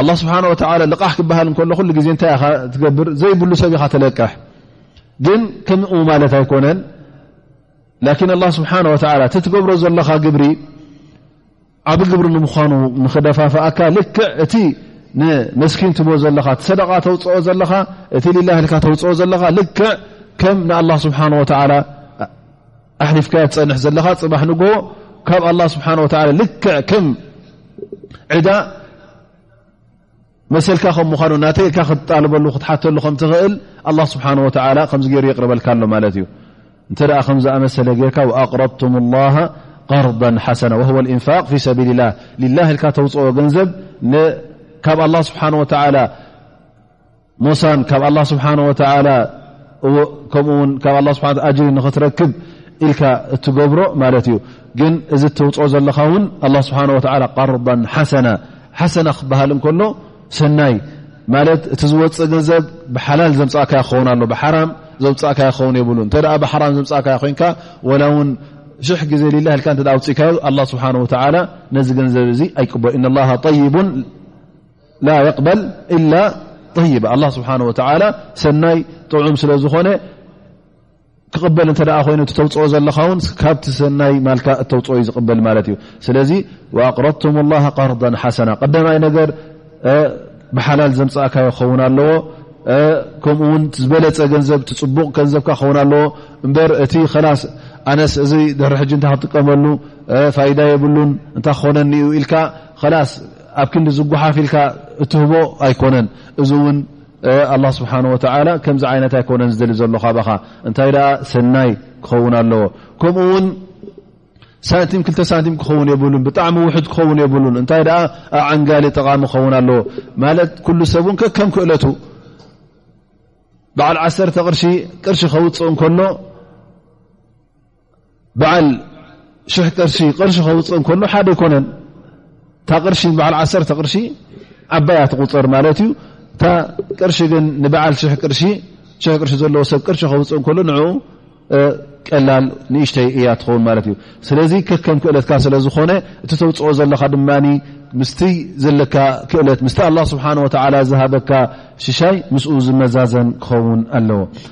ኣላ ስብሓን ወተላ ልቓሕ ክበሃል እንከሎ ኩሉ ግዜ እንታይ ኢኻ ትገብር ዘይብሉ ሰብ ኢኻ ተለቅሕ ግን ከምኡ ማለት ኣይኮነን ላኪን ኣላ ስብሓን ወተላ እቲ ትገብሮ ዘለኻ ግብሪ ዓብ ግብሪ ንምዃኑ ንክደፋፍኣካ ልክዕ እቲ ንመስኪን ትቦ ዘለኻ እቲ ሰደቃ ተውፅኦ ዘለኻ እቲ ሊላልካ ተውፅኦ ዘለኻ ልክዕ ከም ንኣላ ስብሓን ወተላ ኣሕሊፍካዮ ትፀንሕ ዘለኻ ፅባሕ ንግ ካብ ኣላ ስብሓን ወተላ ልክዕ ከም ዕዳ መሰልካ ከም ምዃኑ ናተይ ኢልካ ክትጣልበሉ ክትሓተሉ ከም ትኽእል ኣላ ስብሓን ወተላ ከምዚ ገይሩ የቕርበልካ ኣሎ ማለት እዩ እንተ ደኣ ከም ዝኣመሰለ ጌርካ ኣቅረድቱም ላሃ ቐርዳ ሓሰና ወህወ ኢንፋቅ ፊ ሰቢል ላ ልላ ኢልካ ተውፅኦ ገንዘብ ካብ ኣላ ስብሓን ወተላ ሞሳን ካብ ኣላ ስብሓን ወተላ ከምኡውን ካብ ኣላ ስብሓ ኣጅሪ ንኽትረክብ ኢልካ እትገብሮ ማለት እዩ ግን እዚ እተውፅኦ ዘለኻ እውን ኣላ ስብሓን ወተላ ቀርዳ ሓሰና ሓሰና ክበሃል እንከሎ ሰናይ ማለት እቲ ዝወፅእ ገንዘብ ብሓላል ዘምፃእካ ክኸውን ኣሎ ብሓራም ዘውፃእካ ክኸውን የብሉ እተ ብሓራም ዘምፃእካ ኮይንካ ወላ እውን ሽሕ ግዜ ሌላ ልካ እተ ኣውፅእካዮ ኣላ ስብሓን ወተላ ነዚ ገንዘብ እዚ ኣይቅበል ኢና ላ ጠይቡን ላ የቅበል ኢላ ጠይባ ኣላ ስብሓን ወተላ ሰናይ ጥዑም ስለ ዝኾነ ክቕበል እንተ ኮይኑ እተውፅኦ ዘለኻ ውን ካብቲ ሰናይ ማልካ እተውፅኦ ዩ ዝቕበል ማለት እዩ ስለዚ ኣቅረድቱም ላ ቀርዳ ሓሰና ቀዳማይ ነገር ብሓላል ዘምፃእካዮ ክኸውን ኣለዎ ከምኡ ውን ዝበለፀ ገንዘብ ፅቡቕ ገንዘብካ ክኸውን ኣለዎ እምበር እቲ ከላስ ኣነስ እዚ ድሕሪ ሕጂ እንታይ ክጥቀመሉ ፋይዳ የብሉን እንታይ ክኾነኒዩ ኢልካ ላስ ኣብ ክንዲ ዝጉሓፍ ኢልካ እትህቦ ኣይኮነን እዚ እውን ኣላ ስብሓን ወተላ ከምዚ ዓይነት ኣይኮነን ዝደሊ ዘሎ ካባኻ እንታይ ደኣ ሰናይ ክኸውን ኣለዎ ከምኡ ውን ሳንቲም ክልተ ሳንቲም ክኸውን የብሉን ብጣዕሚ ውሕድ ክኸውን የብሉን እንታይ ደኣ ኣብ ዓንጋሊ ጠቓሚ ክኸውን ኣለዎ ማለት ኩሉ ሰብ እውን ከከም ክእለቱ በዓል ዓሰርተ ቅርሺ ቅርሺ ከውፅእ እንከሎ በዓል ሽሕ ቅርሺ ቅርሺ ከውፅእ እንከሎ ሓደ ኣይኮነን እታ ቅርሺ በዓል ዓሰርተ ቅርሺ ዓባያ ትቁፅር ማለት እዩ እታ ቅርሺ ግን ንበዓል ሽሕ ቅርሺ ሽሕ ቅርሺ ዘለዎ ሰብ ቅርሺ ከውፅእ እንከሎ ንዕኡ ቀላል ንእሽተይ እያ ትኸውን ማለት እዩ ስለዚ ከከም ክእለትካ ስለ ዝኾነ እቲ ተውፅኦ ዘለካ ድማ ምስቲ ዘለካ ክእለት ምስቲ ኣላ ስብሓን ወተዓላ ዝሃበካ ሽሻይ ምስኡ ዝመዛዘን ክኸውን ኣለዎ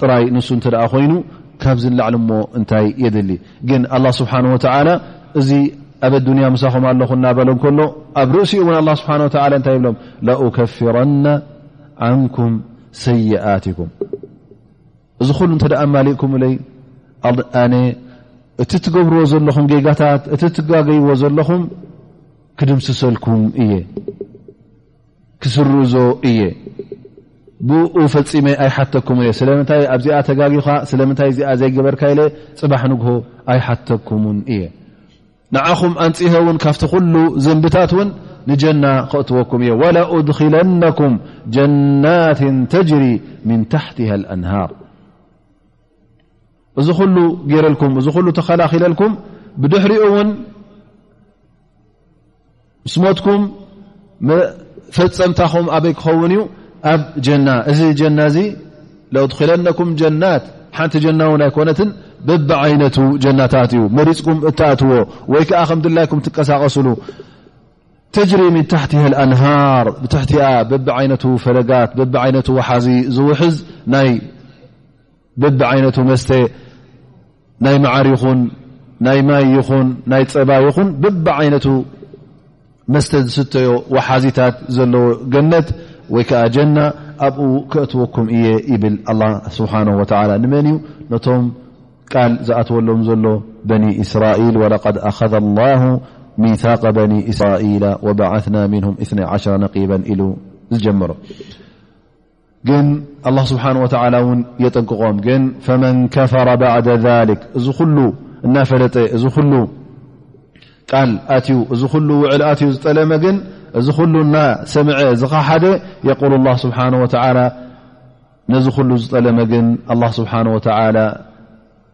ጥራይ ንሱ እንተ ኮይኑ ካብ ዝላዕሊ እሞ እንታይ የድሊ ግን ኣላ ስብሓን ወተላ እዚ ኣብ ኣዱንያ ምሳኹም ኣለኹ እናበለ ከሎ ኣብ ርእሲኡ እውን ኣላ ስብሓን ወ እንታይ ይብሎም ላኡከፍረና ዓንኩም ሰይኣትኩም እዚ ኩሉ እንተ ኣማሊእኩም ለይ ኣነ እቲ ትገብርዎ ዘለኹም ጌጋታት እቲ ትጋገይዎ ዘለኹም ክድምስሰልኩም እየ ክስርዞ እየ ብኡ ፈፂመ ኣይሓተኩም እየ ስለምንታይ ኣብዚኣ ተጋጊኻ ስለምንታይ እዚኣ ዘይገበርካ ኢለ ፅባሕ ንግሆ ኣይሓተኩምን እየ ንዓኹም ኣንፅሀ እውን ካብቲ ኩሉ ዘንብታት እውን ንጀና ክእትወኩም እየ ወላ ኡድኪለነኩም ጀናት ተጅሪ ምን ታሕትሃ ኣንሃር እዚ ኩሉ ገይረልኩም እዚ ኩሉ ተኸላኺለልኩም ብድሕሪኡ እውን ምስ ሞትኩም መፈፀምታኹም ኣበይ ክኸውን እዩ ኣብ ጀና እዚ ጀና እዚ ለድኪለነኩም ጀናት ሓንቲ ጀና እውን ኣይኮነትን በቢ ዓይነቱ ጀናታት እዩ መሪፅኩም እትኣትዎ ወይ ከዓ ከም ድላይኩም ትቀሳቀስሉ ተጅሪ ምን ታሕቲ ኣንሃር ብትሕቲኣ በቢ ዓይነቱ ፈለጋት በቢ ዓይነቱ ውሓዚ ዝውሕዝ ናይ በቢ ዓይነቱ መስተ ናይ መዓር ይኹን ናይ ማይ ይኹን ናይ ፀባ ይኹን በቢ ዓይነቱ መስተ ዝስተዮ ወሓዚታት ዘለዎ ገነት ወይ ከዓ ጀና ኣብኡ ክእትወኩም እየ ይብል ኣላ ስብሓን ወተላ ንመን እዩ ነቶም ቃል ዝኣትወሎም ዘሎ በኒ እስራኤል ወለቀድ ኣኸذ ላሁ ሚታቀ በኒ እስራኤላ ወበዓትና ምንም እነይ ዓሽራ ነቂበን ኢሉ ዝጀመሮ ግን ኣላህ ስብሓን ወተዓላ እውን የጠንቅቖም ግን ፈመን ከፈረ ባዕደ ዛሊክ እዚ ኩሉ እናፈለጠ እዚ ኩሉ ቃል ኣትዩ እዚ ኩሉ ውዕል ኣትዩ ዝጠለመ ግን እዚ ኩሉ እናሰምዐ ዝኸሓደ የቁል ላ ስብሓን ወተዓላ ነዚ ኩሉ ዝጠለመ ግን ኣላ ስብሓን ወተዓላ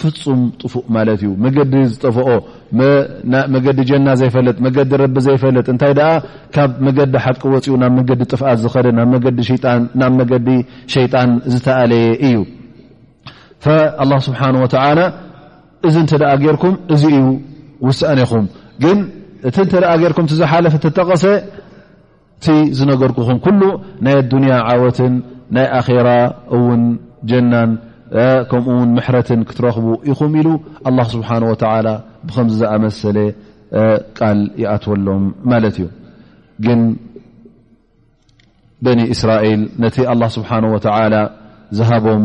ፍጹም ጥፉእ ማለት እዩ መገዲ ዝጠፈኦ መገዲ ጀና ዘይፈልጥ መገዲ ረቢ ዘይፈልጥ እንታይ ደኣ ካብ መገዲ ሓቂ ወፅኡ ናብ መገዲ ጥፍኣት ዝኸደ ናብ መገዲ ሸጣን ናብ መገዲ ሸይጣን ዝተኣለየ እዩ ኣላ ስብሓን ወተላ እዚ እንተ ደኣ ጌርኩም እዚ እዩ ውሳእኔኹም ግን እቲ እንተ ጌርኩም ዝሓለፍ እተጠቐሰ እቲ ዝነገርኩኹም ኩሉ ናይ ኣዱንያ ዓወትን ናይ ኣኼራ እውን ጀናን ከምኡ ውን ምሕረትን ክትረኽቡ ኢኹም ኢሉ ኣላ ስብሓን ወተላ ብከምዚ ዝኣመሰለ ቃል ይኣትወሎም ማለት እዩ ግን በኒ እስራኤል ነቲ ኣላ ስብሓን ወተላ ዝሃቦም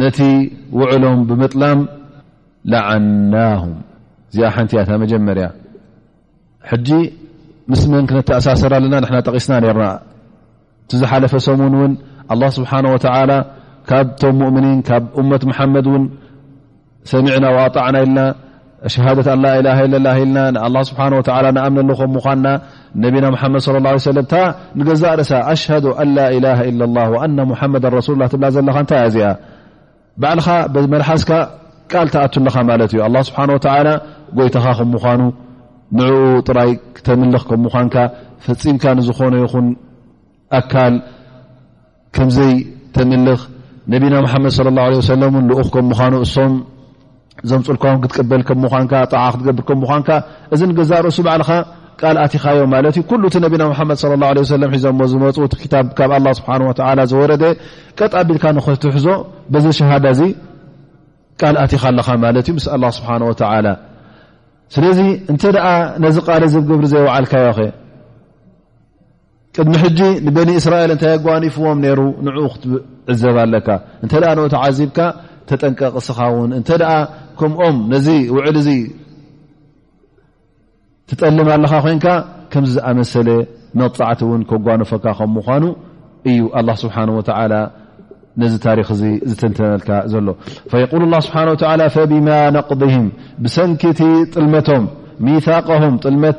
ነቲ ውዕሎም ብምጥላም ለዓናሁም እዚኣ ሓንቲ እያታ መጀመርያ ሕጂ ምስ መን ክነተኣሳሰር ኣለና ንሕና ጠቒስና ነርና እቲ ዝሓለፈ ሰሙን እውን ኣላ ስብሓን ወተዓላ ካብቶም ሙእምኒን ካብ እመት መሓመድ እውን ሰሚዕና ኣጣዕና ኢልና ሸሃደት ኣላ ላ ለላ ኢልና ንኣ ስብሓ ንኣምነሉ ከም ምኳና ነቢና ሓመድ ለ ላ ሰለ እታ ንገዛእ ርእሳ ኣሽሃዱ ኣላ ላ ኢ ላ ኣና ሙሓመዳ ረሱሉላ ትብላ ዘለካ እንታይ እያ እዚኣ ባዕልኻ ብመልሓስካ ቃል ትኣቱ ኣለኻ ማለት እዩ ኣላ ስብሓን ወተላ ጎይታኻ ከም ምኳኑ ንዕኡ ጥራይ ክተምልኽ ከም ምኳንካ ፈፂምካ ንዝኾነ ይኹን ኣካል ከምዘይተምልኽ ነቢና ሙሓመድ ለ ላ ለ ሰለም ን ልኡኽ ከም ምዃኑ እሶም ዘምፅልካ ውን ክትቅበል ከም ምኳንካ ጣዓ ክትገብር ከም ምኳንካ እዚ ንገዛ ርእሱ ባዕልኻ ቃል ኣቲኻዮ ማለት እዩ ኩሉ እቲ ነቢና ሙሓመድ ለ ላ ለ ሰለም ሒዞሞ ዝመፁ እቲ ክታብ ካብ ኣላ ስብሓን ወተላ ዝወረደ ቀጥ ኣቢልካ ንክትሕዞ በዚ ሸሃዳ እዚ ቃል ኣቲኻ ኣለኻ ማለት እዩ ምስ ኣላ ስብሓን ወተላ ስለዚ እንተ ደኣ ነዚ ቃል እዚ ብግብሪ ዘይወዓልካዮ ኸ ቅድሚ ሕጂ ንበኒ እስራኤል እንታይ ኣጓኒፍዎም ነይሩ ንኡ ክትዕዘብ ኣለካ እንተ ን ተዓዚብካ ተጠንቀቕ እስኻ ውን እንተ ከምኦም ነዚ ውዕል እዚ ትጠልም ኣለኻ ኮንካ ከምዚ ዝኣመሰለ መቕፃዕቲ እውን ከጓንፈካ ከም ምኳኑ እዩ ኣላ ስብሓን ወተላ ነዚ ታሪክ እዚ ዝተንተነልካ ዘሎ የል ላ ስብሓ ፈብማ ነቅድህም ብሰንኪቲ ጥልመቶም ሚታቀም ጥልመት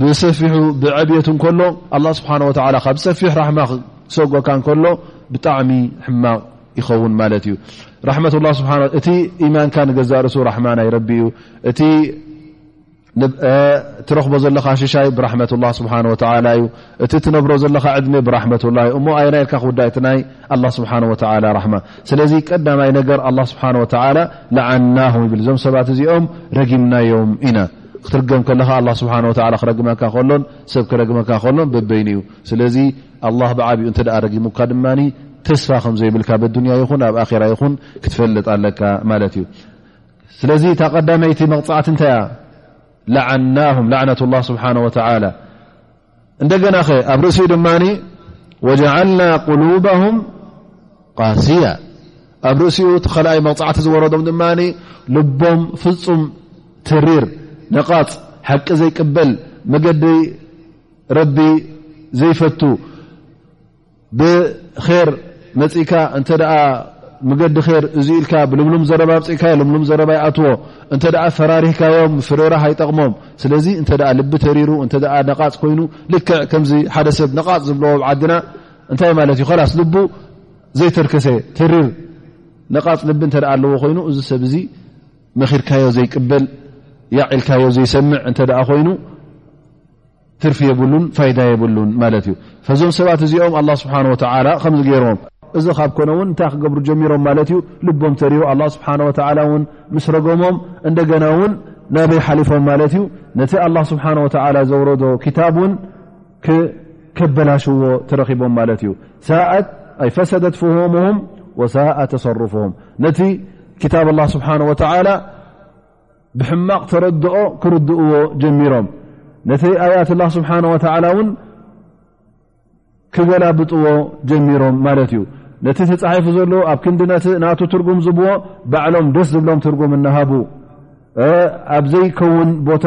ብሰፊሑ ብዕብየት እንከሎ ኣላ ስብሓን ወተላ ካብ ሰፊሕ ራሕማ ክሰጎካ እንከሎ ብጣዕሚ ሕማቕ ይኸውን ማለት እዩ ራሕመት ላ ስብሓ እቲ ኢማንካ ንገዛርሱ ራሕማ ናይ ረቢ እዩ እቲ ትረኽቦ ዘለካ ሽሻይ ብራሕመት ላ ስብሓ ወተላ እዩ እቲ ትነብሮ ዘለካ ዕድሜ ብራሕመት ላ እዩ እሞ ኣየናይ ኢልካ ክውዳእ እቲ ናይ ኣላ ስብሓን ወተላ ራሕማ ስለዚ ቀዳማይ ነገር ኣላ ስብሓን ወተላ ለዓናሁም ይብል እዞም ሰባት እዚኦም ረጊምናዮም ኢና ክትርገም ከለኻ ኣላ ስብሓን ወላ ክረግመካ ከሎን ሰብ ክረግመካ ከሎን በበይኑ እዩ ስለዚ ኣላ ብዓብኡ እንተ ረጊሙካ ድማ ተስፋ ከም ዘይብልካ በዱንያ ይኹን ኣብ ኣራ ይኹን ክትፈልጥ ኣለካ ማለት እዩ ስለዚ እታ ቀዳመይቲ መቕፃዕቲ እንታይ እያ ላዓናሁም ላዕነት ላ ስብሓን ወተላ እንደገና ኸ ኣብ ርእሲኡ ድማ ወጀዓልና ቁሉባም ቃስያ ኣብ ርእሲኡ እቲ ኸልኣይ መቕፃዕቲ ዝወረዶም ድማ ልቦም ፍፁም ትሪር ነቓፅ ሓቂ ዘይቅበል መገዲ ረቢ ዘይፈቱ ብር መፅእካ እተ መገዲ ር እዚ ኢልካ ብልምሉም ዘረባ ኣብፅእካ ልምሉም ዘረባ ይኣትዎ እተ ፈራሪህካዮም ፍርራህ ኣይጠቕሞም ስለዚ እተ ልቢ ተሪሩ እተ ነቓፅ ኮይኑ ልክዕ ከም ሓደ ሰብ ነቓፅ ዝብለዎ ብ ዓድና እንታይ ማለት እዩ ላስ ልቡ ዘይተርከሰ ተሪር ነቓፅ ልቢ እተ ኣለዎ ኮይኑ እዚ ሰብ እዚ መኺርካዮ ዘይቅበል ያዕ ኢልካዮ ዘይሰምዕ እተ ኮይኑ ትርፊ የብሉን ፋይዳ የብሉን ማለት እዩ ፈዞም ሰባት እዚኦም ኣላ ስብሓን ወተላ ከምዚ ገይሮም እዚ ካብ ኮነ እውን እንታይ ክገብሩ ጀሚሮም ማለት እዩ ልቦም ተሪኡ ኣላ ስብሓን ወተላ እውን ምስ ረጎሞም እንደገና እውን ናበይ ሓሊፎም ማለት እዩ ነቲ ኣላ ስብሓን ወተላ ዘውረዶ ክታብ እውን ክከበላሽዎ ተረኪቦም ማለት እዩ ሳኣት ኣይ ፈሰደት ፍሆምም ወሳኣ ተሰርፍም ነቲ ክታብ ኣላ ስብሓን ወተላ ብሕማቕ ተረድኦ ክርድእዎ ጀሚሮም ነቲ ኣያት ላ ስብሓን ወተላ እውን ክገላብጥዎ ጀሚሮም ማለት እዩ ነቲ ተፃሒፉ ዘሎ ኣብ ክንዲ ነቲ ናቱ ትርጉም ዝብዎ ባዕሎም ደስ ዝብሎም ትርጉም እናሃቡ ኣብ ዘይከውን ቦታ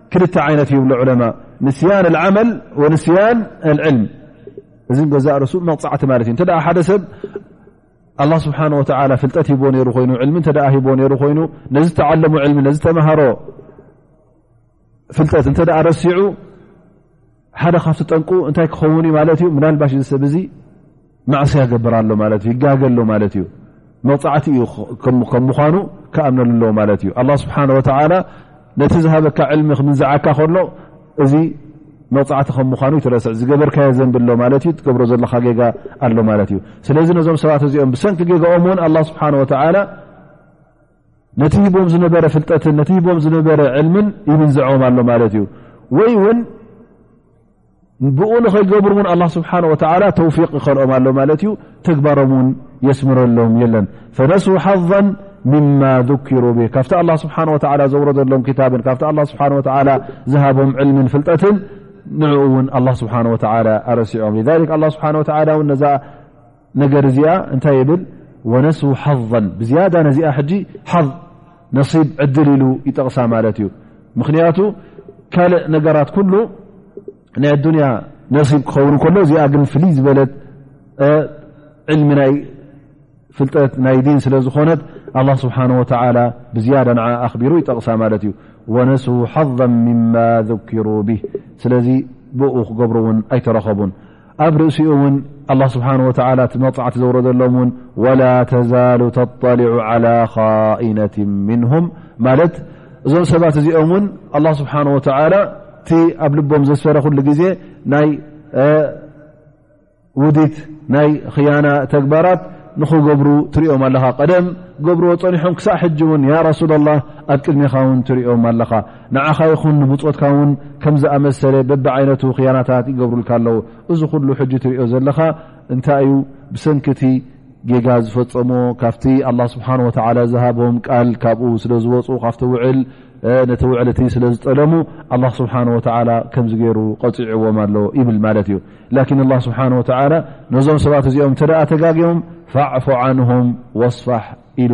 ክልተ ዓይነት ይብሉ ዑለማ ንስያን ዓመል ወንስያን ኣልዕልም እዚ ገዛእ ርእሱ መቕፃዕቲ ማለት እዩ እተ ሓደ ሰብ ኣላ ስብሓን ወተላ ፍልጠት ሂቦ ነይሩ ኮይኑ ዕልሚ እተ ሂቦ ነይሩ ኮይኑ ነዚ ተዓለሙ ዕልሚ ነዚ ተምሃሮ ፍልጠት እንተ ረሲዑ ሓደ ካብቲ ጠንቁ እንታይ ክኸውን እዩ ማለት እዩ ምናልባሽ እዚ ሰብ እዚ ማዕስያ ገብር ኣሎ ማለት እዩ ይጋገ ኣሎ ማለት እዩ መቕፃዕቲ እዩ ከም ምኳኑ ክኣምነሉ ኣለዎ ማለት እዩ ኣላ ስብሓን ወተላ ነቲ ዝሃበካ ዕልሚ ክምንዝዓካ ከሎ እዚ መቕፃዕቲ ከም ምኳኑ ይትረስዕ ዝገበርካዮ ዘንብ ኣሎ ማለት እዩ ትገብሮ ዘለካ ጌጋ ኣሎ ማለት እዩ ስለዚ ነዞም ሰባት እዚኦም ብሰንኪ ጌጋኦም እውን ኣላ ስብሓን ወተላ ነቲ ሂቦም ዝነበረ ፍልጠትን ነቲ ሂቦም ዝነበረ ዕልምን ይምንዝዖም ኣሎ ማለት እዩ ወይ እውን ብኡ ንኸይገብሩ እውን ኣላ ስብሓን ወተላ ተውፊቅ ይኸልኦም ኣሎ ማለት እዩ ተግባሮም እውን የስምረሎም የለን ፈነሱ ሓظ ምማ ذኪሩ ብ ካብቲ ኣላ ስብሓን ወላ ዘውረዘሎም ክታብን ካብቲ ኣላ ስብሓን ወላ ዝሃቦም ዕልምን ፍልጠትን ንዕኡ እውን ኣላ ስብሓን ወተላ ኣረሲዖም ሊክ ኣላ ስብሓን ወላ እውን ነዛ ነገር እዚኣ እንታይ ይብል ወነሱ ሓظ ብዝያዳ ነዚኣ ሕጂ ሓظ ነሲብ ዕድል ኢሉ ይጠቕሳ ማለት እዩ ምኽንያቱ ካልእ ነገራት ኩሉ ናይ ኣዱንያ ነሲብ ክኸውን ከሎ እዚኣ ግን ፍልይ ዝበለት ዕልሚ ናይ ፍልጠት ናይ ዲን ስለ ዝኾነት ኣላ ስብሓን ወተላ ብዝያዳ ንዓ ኣኽቢሩ ይጠቕሳ ማለት እዩ ወነሱ ሓظ ምማ ذኪሩ ብህ ስለዚ ብኡ ክገብሩ እውን ኣይተረኸቡን ኣብ ርእሲኡ እውን ኣላ ስብሓን ወተላ እቲ መቕፃዕቲ ዘውረደሎም እውን ወላ ተዛሉ ተጠሊዑ ዓላ ካኢነት ምንሁም ማለት እዞም ሰባት እዚኦም እውን ኣላ ስብሓን ወተላ እቲ ኣብ ልቦም ዘስፈረ ኩሉ ግዜ ናይ ውዲት ናይ ክያና ተግባራት ንኽገብሩ ትሪኦም ኣለኻ ቀደም ገብርዎ ፀኒሖም ክሳዕ ሕጂ እውን ያ ረሱላ ላ ኣብ ቅድሜኻ እውን ትሪኦም ኣለኻ ንዓኻ ይኹን ንብፆትካ ውን ከምዝኣመሰለ በቢ ዓይነቱ ክያናታት ይገብሩልካ ኣለዉ እዚ ኩሉ ሕጂ ትሪኦ ዘለኻ እንታይ እዩ ብሰንኪቲ ጌጋ ዝፈፀሞ ካብቲ ኣላ ስብሓን ወተላ ዝሃቦም ቃል ካብኡ ስለ ዝወፁ ካብቲ ውዕል ነቲ ውዕል እቲ ስለ ዝጠለሙ ኣላ ስብሓን ወተላ ከምዚ ገይሩ ቐፂዕዎም ኣሎ ይብል ማለት እዩ ላኪን ኣላ ስብሓን ወተላ ነዞም ሰባት እዚኦም እተ ተጋግዮም ፋዕፎ ዓንሁም ወስፋሕ ኢሉ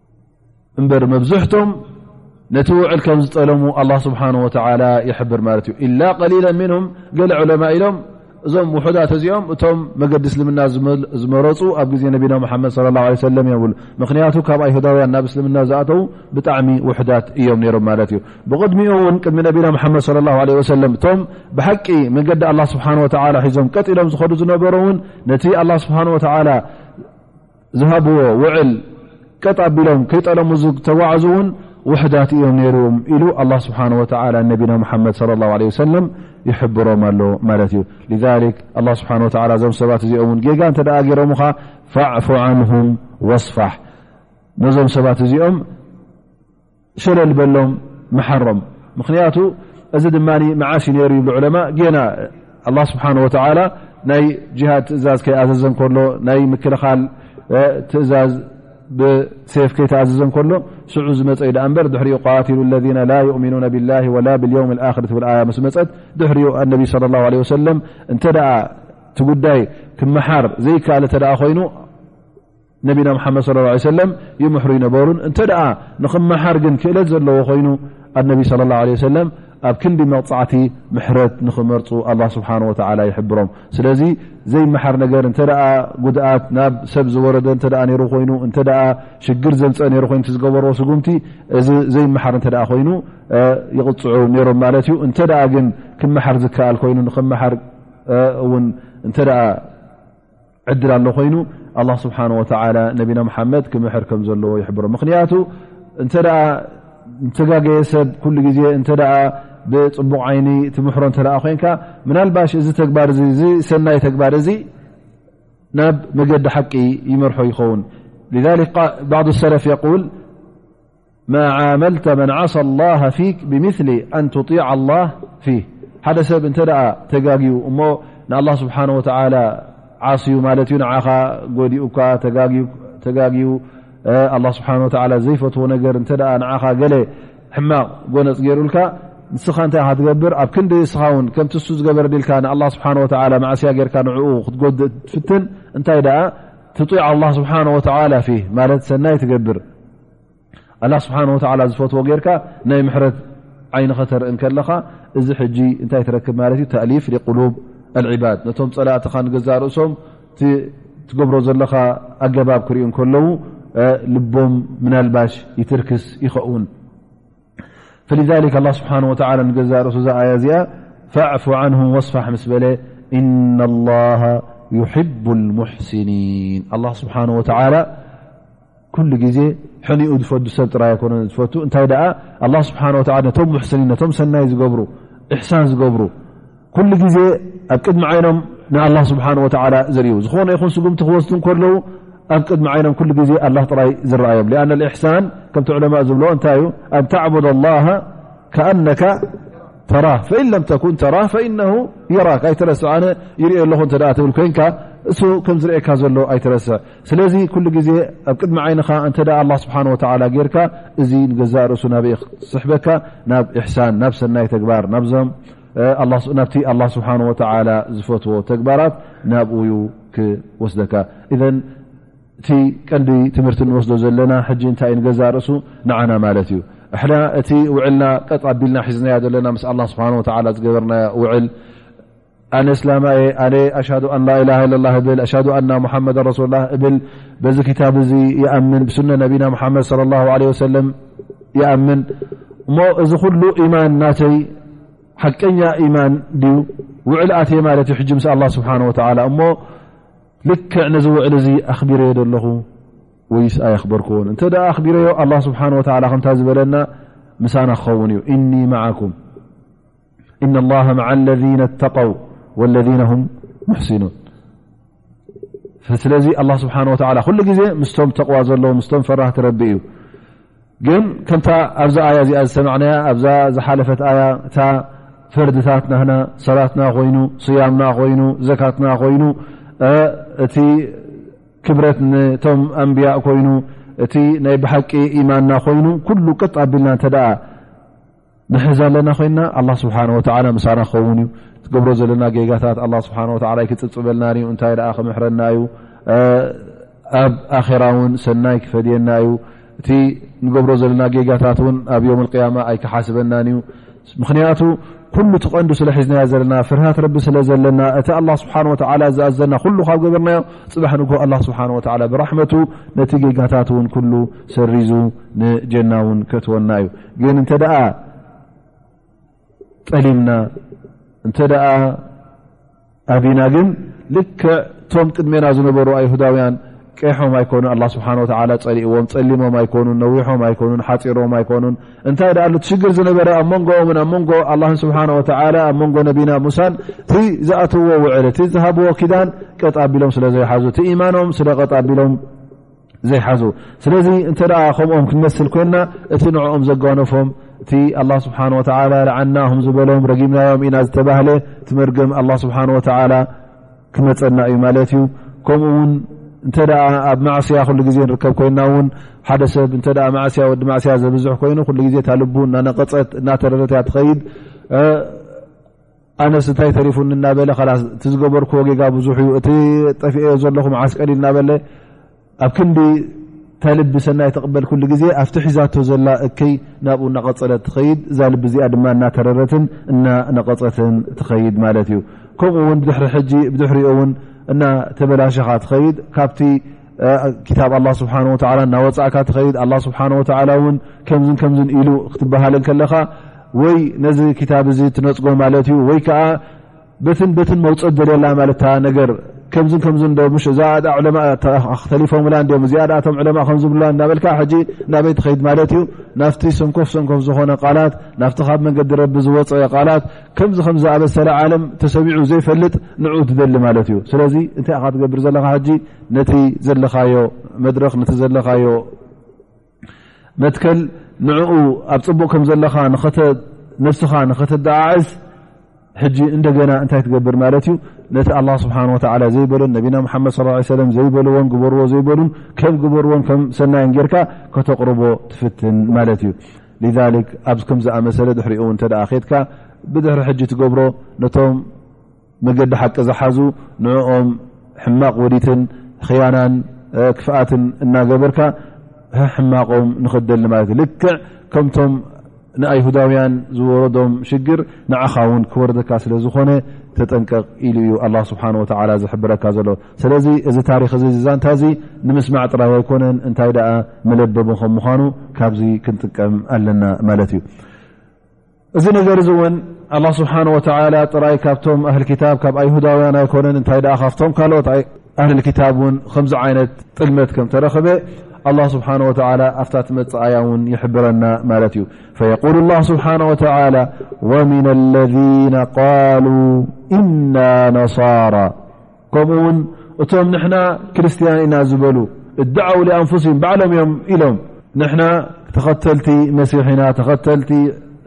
እበር መብዝሕቶም ነቲ ውዕል ከም ዝጠለሙ ኣላ ስብሓን ወተላ ይሕብር ማለት እዩ ኢላ ቀሊለ ምንም ገለ ዑለማ ኢሎም እዞም ውሑዳት እዚኦም እቶም መገዲ እስልምና ዝመረፁ ኣብ ግዜ ነቢና ሓመድ ለ ላ ሰለም እዮም ብሉ ምክንያቱ ካብ ኣይሁዳውያን ናብ እስልምና ዝኣተዉ ብጣዕሚ ውሑዳት እዮም ነይሮም ማለት እዩ ብቕድሚኡ እውን ቅድሚ ነቢና ሓመድ ለ ላ ለ ወሰለም እቶም ብሓቂ መገዲ ኣላ ስብሓን ወተላ ሒዞም ቀጢሎም ዝኸዱ ዝነበሩ እውን ነቲ ኣላ ስብሓን ወተላ ዝሃብዎ ውዕል ቀጥ ኣቢሎም ከይጠለሙ ዝተጓዕዙ እውን ውሕዳት እዮም ነይሩም ኢሉ ኣላ ስብሓን ወተላ ነቢና ሙሓመድ ለ ላ ለ ወሰለም ይሕብሮም ኣሎ ማለት እዩ ሊክ ኣላ ስብሓን ወላ እዞም ሰባት እዚኦም እውን ጌጋ እንተ ደኣ ገይሮምኻ ፋዕፉ ዓንሁም ወስፋሕ ነዞም ሰባት እዚኦም ሸለል በሎም መሓሮም ምክንያቱ እዚ ድማ መዓስ ዩ ነይሩ ይብ ዕለማ ጌና ኣላ ስብሓን ወተላ ናይ ጅሃድ ትእዛዝ ከይኣዘዘ ከሎ ናይ ምክልኻል ትእዛዝ ብሴፍ ከይተኣዘዘ ከሎ ሽዑ ዝመፀኢ ዳኣ እምበር ድሕሪ ቃትሉ ለና ላ ዩእምኑና ብላ ወላ ብልውም ኣክር ትብል ኣያ ምስ መፀት ድሕሪ ኣነቢ ለ ላ ለ ወሰለም እንተ እቲ ጉዳይ ክመሓር ዘይከኣል እተ ኮይኑ ነቢና ሓመድ صለ ه ሰለም ይምሕሩ ይነበሩን እንተ ኣ ንኽመሓር ግን ክእለት ዘለዎ ኮይኑ ኣነቢ صለ ه ለ ሰለም ኣብ ክንዲ መቕፃዕቲ ምሕረት ንኽመርፁ ኣላ ስብሓን ወተላ ይሕብሮም ስለዚ ዘይመሓር ነገር እንተ ጉድኣት ናብ ሰብ ዝወረደ እተ ሩ ኮይኑ እተ ሽግር ዘምፀእ ሩ ኮይኑ ዝገበርዎ ስጉምቲ እዚ ዘይመሓር እተ ኮይኑ ይቕፅዑ ነሮም ማለት እዩ እንተ ግን ክመሓር ዝከኣል ኮይኑ ንኽመሓር እውን እተ ዕድል ኣሎ ኮይኑ ኣላ ስብሓን ወተላ ነቢና መሓመድ ክምሕር ከም ዘለዎ ይሕብሮ ምክንያቱ እንተ ተጋገየ ሰብ ኩሉ ግዜ እንተ ብፅቡቕ ዓይኒ ትምሕሮ እተ ኮይንካ ምናልባሽ እዚ ተግባር እ እዚ ሰናይ ተግባር እዚ ናብ መገዲ ሓቂ ይመርሖ ይኸውን ባዕ ሰለፍ የቁል ማ ዓመልተ መን ዓሳ ላሃ ፊክ ብምስሊ ኣን ትጢዓ ላህ ፊህ ሓደ ሰብ እንተ ደኣ ተጋግዩ እሞ ንኣላ ስብሓን ወተላ ዓስዩ ማለት እዩ ንዓኻ ጎዲኡካ ተጋግዩ ኣላ ስብሓን ወተላ ዘይፈትዎ ነገር እተ ንዓኻ ገለ ሕማቕ ጎነፅ ገይሩልካ ንስኻ እንታይ ካ ትገብር ኣብ ክንዲ ንስኻ ውን ከምቲ እሱ ዝገበር ድልካ ንኣላ ስብሓ ወላ ማዕስያ ጌርካ ንኡ ክትጎድእ ትፍትን እንታይ ደኣ ትጢዕ ኣላ ስብሓን ወተላ ፊህ ማለት ሰናይ ትገብር ኣላ ስብሓን ወተላ ዝፈትዎ ጌርካ ናይ ምሕረት ዓይኒ ኸተርኢ ከለኻ እዚ ሕጂ እንታይ ትረክብ ማለት እዩ ተእሊፍ ቁሉብ ኣልዕባድ ነቶም ፀላእትኻ ንገዛእ ርእሶም ትገብሮ ዘለኻ ኣገባብ ክርዩ ከለዉ ልቦም ምናልባሽ ይትርክስ ይኸውን ፈሊሊ ኣላ ስብሓን ወላ ንገዛእ ርእሱ እዛ ኣያ እዚኣ ፋዕፉ ዓንሁ ወስፋሕ ምስ በለ እና ላ ይሕቡ ልሙሕስኒን ኣላ ስብሓን ወተላ ኩሉ ግዜ ሕኒኡ ዝፈዱ ሰብ ጥራይ ኣይኮነ ዝፈቱ እንታይ ደኣ ኣላ ስብሓን ወላ ነቶም ሙሕስኒ ነቶም ሰናይ ዝገብሩ እሕሳን ዝገብሩ ኩሉ ግዜ ኣብ ቅድሚ ዓይኖም ንኣላ ስብሓን ወላ ዝርዩ ዝኾነ ይኹን ስጉምቲ ክወስዱ ከለዉ ኣብ ቅድሚ ዓይኖም ኩሉ ግዜ ኣላ ጥራይ ዝረኣዮም ኣን እሕሳን ከምቲ ዕለማ ዝብልዎ እንታይ እዩ ኣን ተዕቡድ ላ ከኣነካ ተራህ ፈኢን ለም ተኩን ተራህ ፈኢነ የራክ ኣይትረስዕ ኣነ ይርኦ ኣለኹ እተ ትብል ኮንካ እሱ ከም ዝርእካ ዘሎ ኣይትረስዕ ስለዚ ኩሉ ግዜ ኣብ ቅድሚ ዓይንኻ እንተ ኣላ ስብሓን ወተላ ጌርካ እዚ ንገዛእ ርእሱ ናበ ስሕበካ ናብ እሕሳን ናብ ሰናይ ተግባር ናብቲ ኣላ ስብሓን ወተላ ዝፈትዎ ተግባራት ናብኡዩ ክወስደካ እቲ ቀንዲ ትምህርቲ ንወስዶ ዘለና ሕጂ እንታይ ዩ ገዛ ርእሱ ንዓና ማለት እዩ ሕና እቲ ውዕልና ቀጥ ኣቢልና ሒዝናዮ ዘለና ምስ ኣላ ስብሓን ወተላ ዝገበርናዮ ውዕል ኣነ እስላማ እየ ኣነ ኣሽዱ ኣን ላላ ላ እብል ኣሽዱ ኣና ሙሓመድ ረሱላ እብል በዚ ክታብ እዚ ይኣምን ብሱነ ነቢና ሓመድ ለ ላ ለ ወሰለም ይኣምን እሞ እዚ ኩሉ ኢማን ናተይ ሓቀኛ ኢማን ድዩ ውዕል ኣትየ ማለት እዩ ሕጂ ምስ ኣላ ስብሓን ወተላ እሞ ልክዕ ነዚ ውዕል እዚ ኣኽቢረዮ ደለኹ ወይስ ኣየኽበርክዎን እንተ ደኣ ኣኽቢረዮ ኣላ ስብሓን ወተላ ከምታ ዝበለና ምሳና ክኸውን እዩ እኒ ማዓኩም እና ላሃ ማዓ ለነ ተቀው ወለነ ሁም ሙሕሲኑን ስለዚ ኣላ ስብሓን ወተላ ኩሉ ግዜ ምስቶም ተቕዋ ዘለዉ ምስቶም ፈራህቲ ረቢ እዩ ግን ከምታ ኣብዛ ኣያ እዚኣ ዝሰማዕናያ ኣብዛ ዝሓለፈት ኣያ እታ ፈርድታት ናና ሰላትና ኮይኑ ስያምና ኮይኑ ዘካትና ኮይኑ እቲ ክብረት ንቶም ኣንብያ ኮይኑ እቲ ናይ ብሓቂ ኢማንና ኮይኑ ኩሉ ቅጥ ኣቢልና እተ ንሕዝ ኣለና ኮይና ኣላ ስብሓን ወተላ ምሳና ክኸውን እዩ ትገብሮ ዘለና ጌጋታት ኣላ ስብሓን ወላ ኣይክፅብፅበልና እዩ እንታይ ደኣ ክምሕረና እዩ ኣብ ኣራ እውን ሰናይ ክፈድየና እዩ እቲ ንገብሮ ዘለና ጌጋታት እውን ኣብ ዮም ቅያማ ኣይክሓስበናን እዩ ምክንያቱ ኩሉ ትቐንዱ ስለ ሒዝናዮ ዘለና ፍርሃት ረቢ ስለ ዘለና እቲ ኣላ ስብሓን ወተላ ዝኣዘና ኩሉ ካብ ገበርናዮ ፅባሕ ንግ ኣላ ስብሓን ወላ ብራሕመቱ ነቲ ጌጋታት እውን ኩሉ ሰሪዙ ንጀና እውን ከትወና እዩ ግን እንተ ጠሊምና እንተ ኣቢና ግን ልክዕ ቶም ቅድሜና ዝነበሩ ኣይሁዳውያን ቀሖም ኣይኮኑ ኣላ ስብሓን ወላ ፀሊእዎም ፀሊሞም ኣይኮኑን ነዊሖም ኣይኮኑን ሓፂሮም ኣይኮኑን እንታይ ኣ ትሽግር ዝነበረ ኣብ መንጎኦምን ኣብ መንጎ ኣላ ስብሓን ወላ ኣብ መንጎ ነቢና ሙሳን እቲ ዝኣተዎ ውዕል እቲ ዝሃብዎ ኪዳን ቀጣቢሎም ስለዘይሓዙ እቲ ኢማኖም ስለ ቀጣቢሎም ዘይሓዙ ስለዚ እንተ ከምኦም ክንመስል ኮይንና እቲ ንዕኦም ዘጓነፎም እቲ ኣላ ስብሓን ወተላ ልዓናም ዝበሎም ረጊምናዮም ኢና ዝተባህለ እቲ መርገም ኣላ ስብሓን ወተላ ክመፀና እዩ ማለት እዩ ከምኡ ውን እንተ ኣብ ማዕስያ ኩሉ ግዜ ንርከብ ኮይና እውን ሓደ ሰብ እተ ማዕስያ ወዲ ማዕስያ ዘብዝሕ ኮይኑ ኩሉ ግዜ ታልቡ እናነቐፀት እናተረረትያ ትኸይድ ኣነስ እንታይ ተሪፉኒ እናበለ ላስ እቲ ዝገበርክዎ ጌጋ ብዙሕ እዩ እቲ ጠፍኤዮ ዘለኹ ዓስቀዲ እናበለ ኣብ ክንዲ ተልቢ ሰናይ ተቕበል ኩሉ ግዜ ኣብቲ ሒዛቶ ዘላ እከይ ናብኡ እናቐፀለት ትኸይድ እዛ ልቢ እዚኣ ድማ እናተረረትን እናነቐፀትን ትኸይድ ማለት እዩ ከምኡ ውን ድሕሪ ሕጂ ብድሕሪኦ እውን እና ተበላሸኻ ትኸይድ ካብቲ ክታብ ኣላ ስብሓን ወላ እናወፃእካ ትኸይድ ኣላ ስብሓን ወላ እውን ከምዝን ከምዝን ኢሉ ክትበሃል ከለኻ ወይ ነዚ ክታብ እዚ ትነፅጎ ማለት እዩ ወይ ከዓ በትን በትን መውፅእ ደልየላ ማለትታ ነገር ከምዝን ከምዝን ዶ ምሽ እዛ ዕለማ ክተሊፎምላ እም እዚኣ ዳእቶም ዕለማ ከምዝብሉላ እናበልካ ሕጂ ናበይ ትኸይድ ማለት እዩ ናፍቲ ሰንኮፍ ሰንኮፍ ዝኾነ ቃላት ናፍቲ ካብ መንገዲ ረቢ ዝወፀ ቃላት ከምዚ ከም ዝኣበሰለ ዓለም ተሰሚዑ ዘይፈልጥ ንዑ ትደሊ ማለት እዩ ስለዚ እንታይ ካ ትገብር ዘለካ ሕጂ ነቲ ዘለኻዮ መድረኽ ነቲ ዘለኻዮ መትከል ንዕኡ ኣብ ፅቡቕ ከም ዘለኻ ነፍስኻ ንኸተደዓዕስ ሕጂ እንደገና እንታይ ትገብር ማለት እዩ ነቲ ኣላ ስብሓን ወተላ ዘይበሎን ነቢና ሓመድ ስ ሰለም ዘይበልዎን ግበርዎ ዘይበሉን ከም ግበርዎን ከም ሰናይን ጌርካ ከተቕርቦ ትፍትን ማለት እዩ ሊክ ኣብ ከምዝኣመሰለ ድሕሪኡ እተ ከትካ ብድሕሪ ሕጂ ትገብሮ ነቶም መገዲ ሓቂ ዝሓዙ ንዕኦም ሕማቕ ወዲትን ኽያናን ክፍኣትን እናገበርካ ሕማቆም ንክደሊ ማለት ልክዕ ከምቶም ንኣይሁዳውያን ዝወረዶም ሽግር ንዓኻ ውን ክወረደካ ስለ ዝኾነ ተጠንቀቕ ኢሉ እዩ ኣላ ስብሓን ወተላ ዝሕብረካ ዘሎ ስለዚ እዚ ታሪክ እዚ ዝዛንታ እዚ ንምስማዕ ጥራይ ኣይኮነን እንታይ ደኣ መለበቡ ከም ምዃኑ ካብዚ ክንጥቀም ኣለና ማለት እዩ እዚ ነገር እዚ እውን ኣላ ስብሓን ወተላ ጥራይ ካብቶም ኣህል ክታብ ካብ ኣይሁዳውያን ኣይኮነን እንታይ ደኣ ካብቶም ካልኦት ኣህል ክታብ እውን ከምዚ ዓይነት ጥልመት ከም ተረኽበ ኣላ ስብሓን ወተላ ኣብታ ትመፅኣያ እውን ይሕብረና ማለት እዩ ፈየቁል ላ ስብሓን ወተላ ወምና ለذነ ቃሉ እና ነሳራ ከምኡ ውን እቶም ንሕና ክርስትያን ኢና ዝበሉ እድዓው ኣንፍሲም ባዕሎም እዮም ኢሎም ንሕና ተኸተልቲ መሲሕ ኢና ተኸተልቲ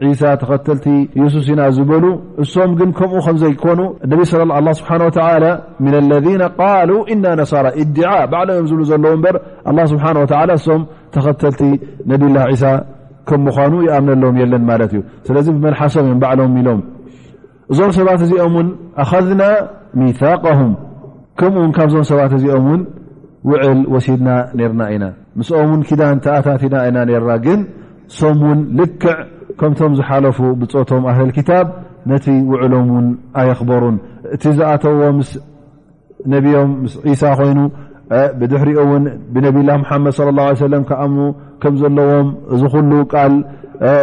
ዒሳ ተኸተልቲ የሱስ ኢና ዝበሉ እሶም ግን ከምኡ ከም ዘይኮኑ እነቢ ስ ላ ስብሓን ወተላ ምና ለذነ ቃሉ እና ነሳራ እድዓ ባዕሎም እዮም ዝብሉ ዘለዉ እምበር ኣላ ስብሓን ወተላ እሶም ተኸተልቲ ነብላ ዒሳ ከም ምዃኑ ይኣምነሎም የለን ማለት እዩ ስለዚ ብመልሓሶም እዮም ባዕሎም ኢሎም እዞም ሰባት እዚኦም ውን ኣኸዝና ሚታቅም ከምኡ ውን ካብዞም ሰባት እዚኦም ውን ውዕል ወሲድና ነርና ኢና ምስኦም ውን ኪዳን ተኣታትና ኢና ነርና ግን ሶም ውን ልክዕ ከምቶም ዝሓለፉ ብፆቶም ኣህል ክታብ ነቲ ውዕሎም ውን ኣየኽበሩን እቲ ዝኣተዎ ነብዮም ምስ ዒሳ ኮይኑ ብድሕሪኡ እውን ብነብላ ሓመድ صለ ه ሰለ ክኣምኑ ከም ዘለዎም እዚ ኩሉ ቃል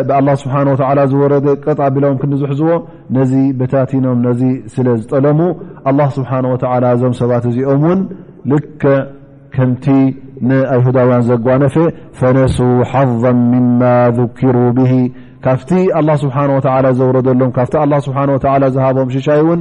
ብኣላ ስብሓን ወላ ዝወረደ ቀጥ ኣቢሎም ክንዲ ዝሕዝዎ ነዚ በታቲኖም ነዚ ስለ ዝጠለሙ ኣላ ስብሓን ወላ እዞም ሰባት እዚኦም እውን ልክ ከምቲ ንኣይሁዳውያን ዘጓነፈ ፈነሱ ሓظ ምማ ذኪሩ ብሂ ካብቲ ኣላ ስብሓን ወላ ዘውረደሎም ካብቲ ኣላ ስብሓን ወላ ዝሃቦም ሽሻይ እውን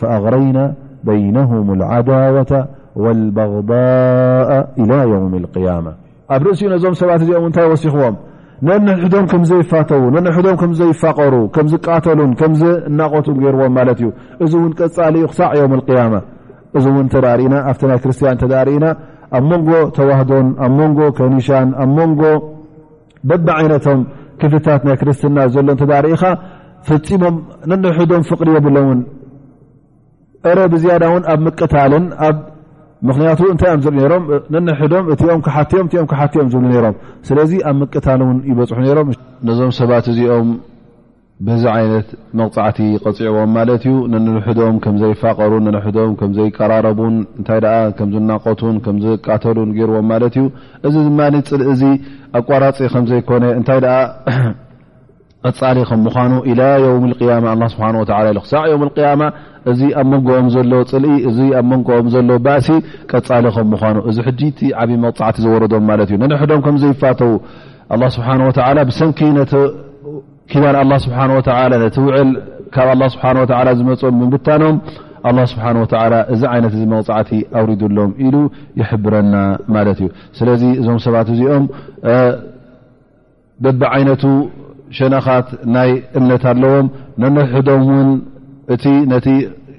ፈኣغረይና በይነሁም ልዓዳወተ ወልበغዳء ኢላ የውም ልقያማ ኣብ ርእሲኡ ነዞም ሰባት እዚኦም እንታይ ወሲኽዎም ነንሕዶም ከም ዘይፋተዉ ነንሕዶም ከም ዘይፋቐሩ ከም ዝቃተሉን ከም ዝናቆቱን ገይርዎም ማለት እዩ እዚ እውን ቀፃሊ ዩ ክሳዕ ዮም ቅያማ እዚ እውን እተ ርእና ኣብቲ ናይ ክርስትያን እተ ርእና ኣብ መንጎ ተዋህዶን ኣብ መንጎ ከኒሻን ኣብ መንጎ በቢ ዓይነቶም ክፍልታት ናይ ክርስትና ዘሎ እተ ርእኻ ፈፂሞም ንንሕዶም ፍቕሪ የብሎምን እረ ብዝያዳ እውን ኣብ ምቅታልን ኣብ ምክንያቱ እንታይ እዮም ዝርኢ ሮም ንንሕዶም እኦም ክሓትዮም እኦም ክሓትዮም ዝብሉ ነይሮም ስለዚ ኣብ ምቅታል እውን ይበፅሑ ነይሮም ነዞም ሰባት እዚኦም በዚ ዓይነት መቕጻዕቲ ቀጺዕዎም ማለት እዩ። ነንሕዶም ከም ዘይፋቐሩን ነንሕዶም ከም ዘይቀራረቡን እንታይ ደኣ ከም ዝናቖቱን ከም ዝቃተሉን ገይርዎም ማለት እዩ። እዚ ድማ ጽልኢ እዚ ኣቋራጺ ከም ዘይኮነ እንታይ ደኣ ቐጻሊ ከም ምዃኑ ኢላ የውም ኣልቅያማ ኣላ ስብሓን ወተዓላ ኢሉ ክሳዕ የውም ኣልቅያማ እዚ ኣብ መንጎኦም ዘሎ ጽልኢ እዚ ኣብ መንጎኦም ዘሎ ባእሲ ቀጻሊ ከም ምዃኑ እዚ ሕጂ እቲ ዓብዪ መቕጻዕቲ ዝወረዶም ማለት እዩ ነንሕዶም ከም ዘይፋተዉ ኣላ ስብሓን ወተዓላ ብሰንኪ ነቲ ኪዳን ኣላ ስብሓን ወተላ ነቲ ውዕል ካብ ኣላ ስብሓን ወተላ ዝመፅኦም ምብታኖም ኣላ ስብሓን ወተላ እዚ ዓይነት እዚ መቕፃዕቲ ኣውሪዱሎም ኢሉ ይሕብረና ማለት እዩ ስለዚ እዞም ሰባት እዚኦም በቢ ዓይነቱ ሸነኻት ናይ እምነት ኣለዎም ነንሕዶም እውን እቲ ነቲ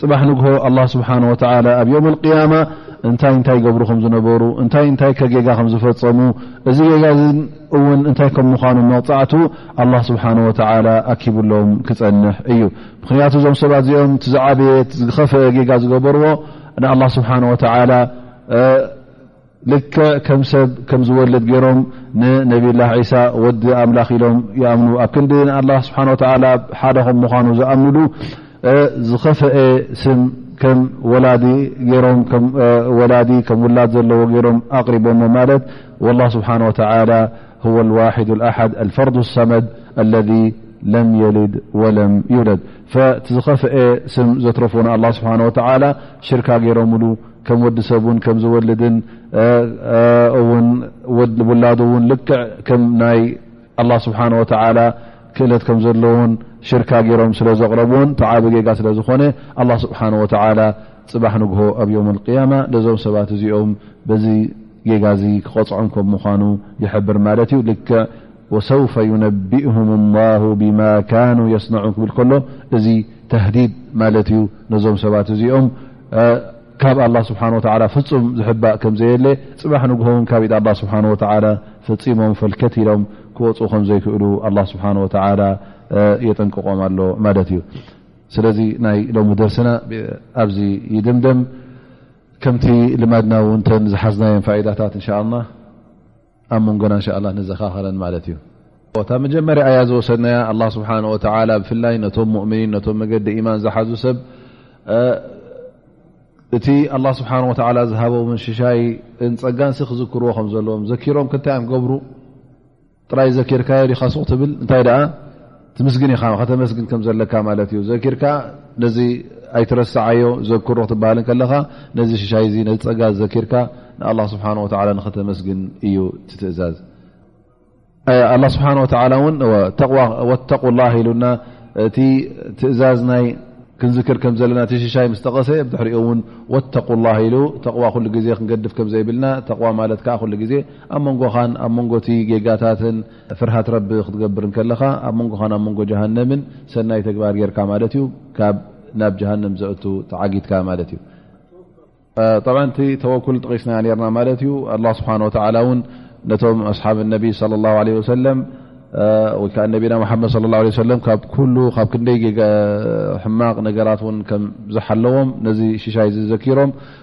ፅባሕ ንግሆ ኣላ ስብሓን ወተላ ኣብ ዮም ልቅያማ እንታይ እንታይ ይገብሩ ከም ዝነበሩ እንታይ እንታይ ከጌጋ ከም ዝፈፀሙ እዚ ጌጋ እ እውን እንታይ ከም ምዃኑ መቕፃዕቱ ኣላ ስብሓን ወተላ ኣኪብሎም ክፀንሕ እዩ ምክንያቱ እዞም ሰባት እዚኦም ትዝዓበየት ዝኸፈ ጌጋ ዝገበርዎ ንኣላ ስብሓን ወተላ ልክዕ ከም ሰብ ከም ዝወለድ ገይሮም ንነብይላህ ዒሳ ወዲ ኣምላኽ ኢሎም ይኣምኑ ኣብ ክንዲ ንኣላህ ስብሓን ወተዓላ ሓደ ከም ምዃኑ ዝኣምንሉ ዝኸፍአ ስም ከም ወላዲ ገይሮም ከም ወላዲ ከም ውላድ ዘለዎ ገይሮም ኣቕሪቦሞ ማለት ወላ ስብሓን ወተዓላ ህወ ልዋሒድ ኣሓድ ኣልፈርዱ ሰመድ ኣለذ ለም የልድ ወለም ይውለድ ፈቲ ዝኸፍአ ስም ዘትረፉ ንኣላ ስብሓን ወተዓላ ሽርካ ገይሮምሉ ከም ወዲ ሰብ ውን ከም ዝወልድን እውን ውላዱ እውን ልክዕ ከም ናይ ኣላ ስብሓን ወተዓላ ክእለት ከም ዘለዉን ሽርካ ገይሮም ስለ ዘቕረቡን ተዓቢ ጌጋ ስለ ዝኾነ ኣላ ስብሓን ወተዓላ ፅባሕ ንግሆ ኣብ ዮም ልቅያማ ነዞም ሰባት እዚኦም በዚ ጌጋ እዚ ክቐፅዖም ከም ምዃኑ ይሕብር ማለት እዩ ልክዕ ወሰውፈ ዩነቢእሁም ላሁ ብማ ካኑ የስነዑን ክብል ከሎ እዚ ተህዲድ ማለት እዩ ነዞም ሰባት እዚኦም ካብ ኣላ ስብሓን ወተላ ፍፁም ዝሕባእ ከም ዘየለ ፅባሕ ንግሆ ውን ካብ ኢድ ኣላ ስብሓን ወተላ ፈፂሞም ፈልከት ኢሎም ክወፁ ከም ዘይክእሉ ኣላ ስብሓን ወተላ የጠንቅቖም ኣሎ ማለት እዩ ስለዚ ናይ ሎሚ ደርስና ኣብዚ ይድምደም ከምቲ ልማድና ውንተን ዝሓዝናዮም ፋኢዳታት እንሻ ላ ኣብ መንጎና እንሻ ላ ንዘኻኸረን ማለት እዩ እታ መጀመርያ ኣያ ዝወሰድናያ ኣላ ስብሓን ወተላ ብፍላይ ነቶም ሙእምኒን ነቶም መገዲ ኢማን ዝሓዙ ሰብ እቲ ኣላ ስብሓን ወተላ ዝሃቦምን ሽሻይ ን ፀጋንሲ ክዝክርዎ ከም ዘለዎም ዘኪሮም ክንታይ እዮም ገብሩ ጥራይ ዘኪርካዮ ዲካ ሱቅ ትብል እንታይ ደኣ ትምስግን ኢኻ ከተመስግን ከም ዘለካ ማለት እዩ ዘኪርካ ነዚ ኣይትረስዓዮ ዘክሮ ክትበሃል ከለኻ ነዚ ሽሻይ እዚ ነዚ ፀጋ ዘኪርካ ንኣላ ስብሓን ወላ ንኸተመስግን እዩ ትትእዛዝ ኣላ ስብሓን ወተላ እውን ተቕዋ ወተቁ ላ ኢሉና እቲ ትእዛዝ ናይ ክንዝክር ከም ዘለና እቲ ሽሻይ ምስ ጠቐሰ ብድሕሪኦ እውን ወተቁ ላ ኢሉ ተቕዋ ኩሉ ግዜ ክንገድፍ ከም ዘይብልና ተቕዋ ማለት ከዓ ኩሉ ግዜ ኣብ መንጎኻን ኣብ መንጎቲ ጌጋታትን ፍርሃት ረቢ ክትገብር እንከለኻ ኣብ መንጎኻ ናብ መንጎ ጀሃነምን ሰናይ ተግባር ጌርካ ማለት እዩ ካብ ናብ ጀሃንም ዘእቱ ተዓጊትካ ማለት እዩ ጠብ እቲ ተወኩል ጥቂስና ርና ማለት እዩ ኣላ ስብሓን ወተላ እውን ነቶም ኣስሓብ ነቢ ለ ላ ለ ወሰለም ወይከዓ ነቢና ሓመድ ለ ላ ሰለም ካብ ኩሉ ካብ ክንደይ ሕማቕ ነገራት እውን ከም ዝሓለዎም ነዚ ሽሻይ ዝዘኪሮም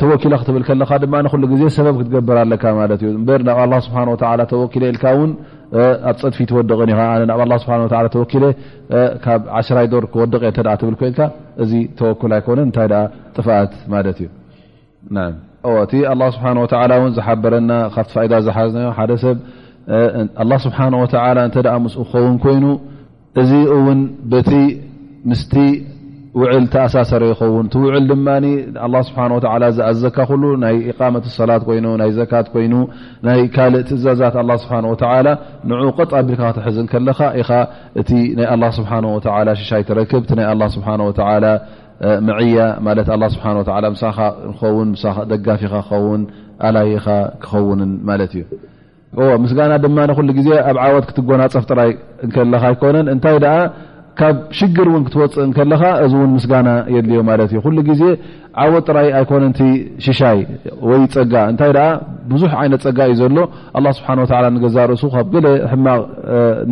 ተወኪለ ክትብል ከለካ ድማ ንኩሉ ግዜ ሰበብ ክትገብር ኣለካ ማለት እዩ እበር ናብ ኣላ ስብሓ ወላ ተወኪለ ኢልካ እውን ኣብ ፀድፊ ትወድቕን ኢኻ ኣነ ናብ ኣላ ስብሓ ወ ተወኪለ ካብ ዓሽራይ ዶር ክወድቕ እየ ተ ትብል ኮይልካ እዚ ተወኩል ኣይኮነን እንታይ ደኣ ጥፍኣት ማለት እዩ እቲ ኣላ ስብሓ ወላ እውን ዝሓበረና ካብቲ ፋይዳ ዝሓዝናዮ ሓደ ሰብ ኣላ ስብሓ ወላ እንተ ምስ ክኸውን ኮይኑ እዚ እውን በቲ ምስቲ ውዕል ተኣሳሰረ ይኸውን ቲ ውዕል ድማ ኣ ስብሓ ዝኣዘካ ኩሉ ናይ ኢቃመት ሰላት ኮይኑ ናይ ዘካት ኮይኑ ናይ ካልእ ትእዛዛት ኣ ስብሓ ወላ ንኡ ቀጥ ኣቢልካ ክትሕዝ ከለካ ኢኻ እቲ ናይ ኣላ ስብሓ ወ ሽሻይ ትረክብ እ ናይ ኣላ ስብሓ ወ ምዕያ ማለት ኣ ስብሓ ምሳኻ ክኸውን ደጋፊኻ ክኸውን ኣላይኻ ክኸውንን ማለት እዩ ምስጋና ድማ ንኩሉ ግዜ ኣብ ዓወት ክትጎናፀፍ ጥራይ እንከለካ ኣይኮነን እንታይ ደኣ ካብ ሽግር እውን ክትወፅእ እንከለካ እዚ እውን ምስጋና የድልዮ ማለት እዩ ኩሉ ግዜ ዓወት ጥራይ ኣይኮነን ቲ ሽሻይ ወይ ፀጋ እንታይ ደኣ ብዙሕ ዓይነት ፀጋ እዩ ዘሎ ኣላ ስብሓን ወተላ ንገዛ ርእሱ ካብ ገለ ሕማቕ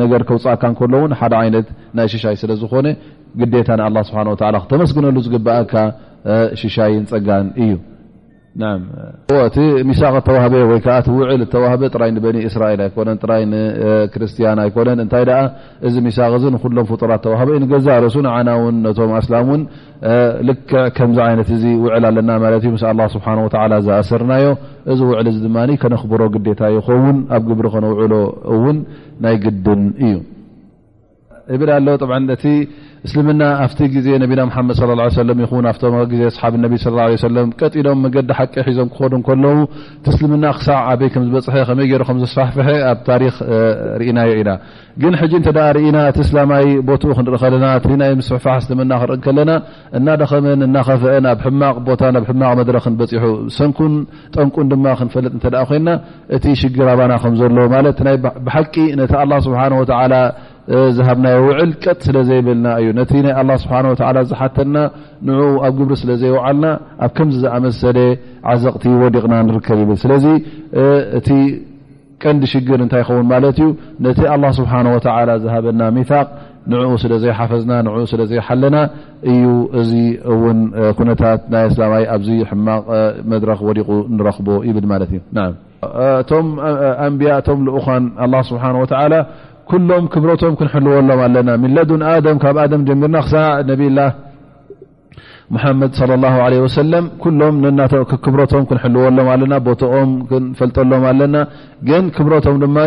ነገር ከውፃእካ እንከሎ እውን ሓደ ዓይነት ናይ ሽሻይ ስለ ዝኾነ ግዴታ ንኣላ ስብሓን ወተላ ክተመስግነሉ ዝግበኣካ ሽሻይን ፀጋን እዩ እቲ ሚሳቅ እተዋህበ ወይ ከዓ እቲ ውዕል እተዋህበ ጥራይ ንበኒ እስራኤል ኣይኮነን ጥራይ ንክርስትያን ኣይኮነን እንታይ ደኣ እዚ ሚሳቅ እዚ ንኩሎም ፍጡራት ተዋህበ ዩ ንገዛ ርእሱ ንዓና ውን ነቶም ኣስላም ውን ልክዕ ከምዚ ዓይነት እዚ ውዕል ኣለና ማለት እዩ ምስ ኣላ ስብሓን ወተላ ዝኣሰርናዮ እዚ ውዕል እዚ ድማ ከነኽብሮ ግዴታ ይኸውን ኣብ ግብሪ ከነውዕሎ እውን ናይ ግድን እዩ እብል ኣሎ እቲ እስልምና ኣብቲ ግዜ ነቢና ሓመድ صለ ه ሰለ ይኹን ኣብቶ ግዜ ኣስሓብ ነቢ ስ ه ሰለ ቀጢሎም መገዲ ሓቂ ሒዞም ክኸዱ ከለዉ እቲ እስልምና ክሳዕ ኣበይ ከም ዝበፅሐ ከመይ ገይሩ ከም ዘስፋሕፍሐ ኣብ ታሪክ ርኢናዮ ኢና ግን ሕጂ እንተ ርኢና እቲ እስላማይ ቦትኡ ክንርኢ ከለና እቲ ናይ ምስሕፋሕ እስልምና ክንርኢ ከለና እናደኸመን እናኸፍአን ኣብ ሕማቕ ቦታ ናብ ሕማቕ መድረክን በፂሑ ሰንኩን ጠንቁን ድማ ክንፈልጥ እንተ ኮይና እቲ ሽግር ኣባና ከም ዘሎ ማለት ናይ ብሓቂ ነቲ ኣላ ስብሓን ወተዓላ ዝሃብናዮ ውዕል ቀጥ ስለ ዘይብልና እዩ ነቲ ናይ ኣላ ስብሓን ወተዓላ ዝሓተና ንኡ ኣብ ግብሪ ስለ ዘይውዓልና ኣብ ከምዚ ዝኣመሰለ ዓዘቕቲ ወዲቕና ንርከብ ይብል ስለዚ እቲ ቀንዲ ሽግር እንታይ ይኸውን ማለት እዩ ነቲ ኣላ ስብሓን ወተዓላ ዝሃበና ሚታቅ ንኡ ስለ ዘይሓፈዝና ንኡ ስለ ዘይሓለና እዩ እዚ እውን ኩነታት ናይ ኣስላማይ ኣብዚ ሕማቕ መድረኽ ወዲቑ ንረኽቦ ይብል ማለት እዩ ን እቶም ኣንብያ እቶም ልኡኻን ኣላ ስብሓን ወተዓላ ኩሎም ክብረቶም ክንሕልወሎም ኣለና ምን ለዱን ኣደም ካብ ኣደም ጀሚርና ክሳዕ ነብላ ሙሓመድ صለ ላ ለ ወሰለም ኩሎም ክብረቶም ክንሕልወሎም ኣለና ቦትኦም ክንፈልጠሎም ኣለና ግን ክብረቶም ድማ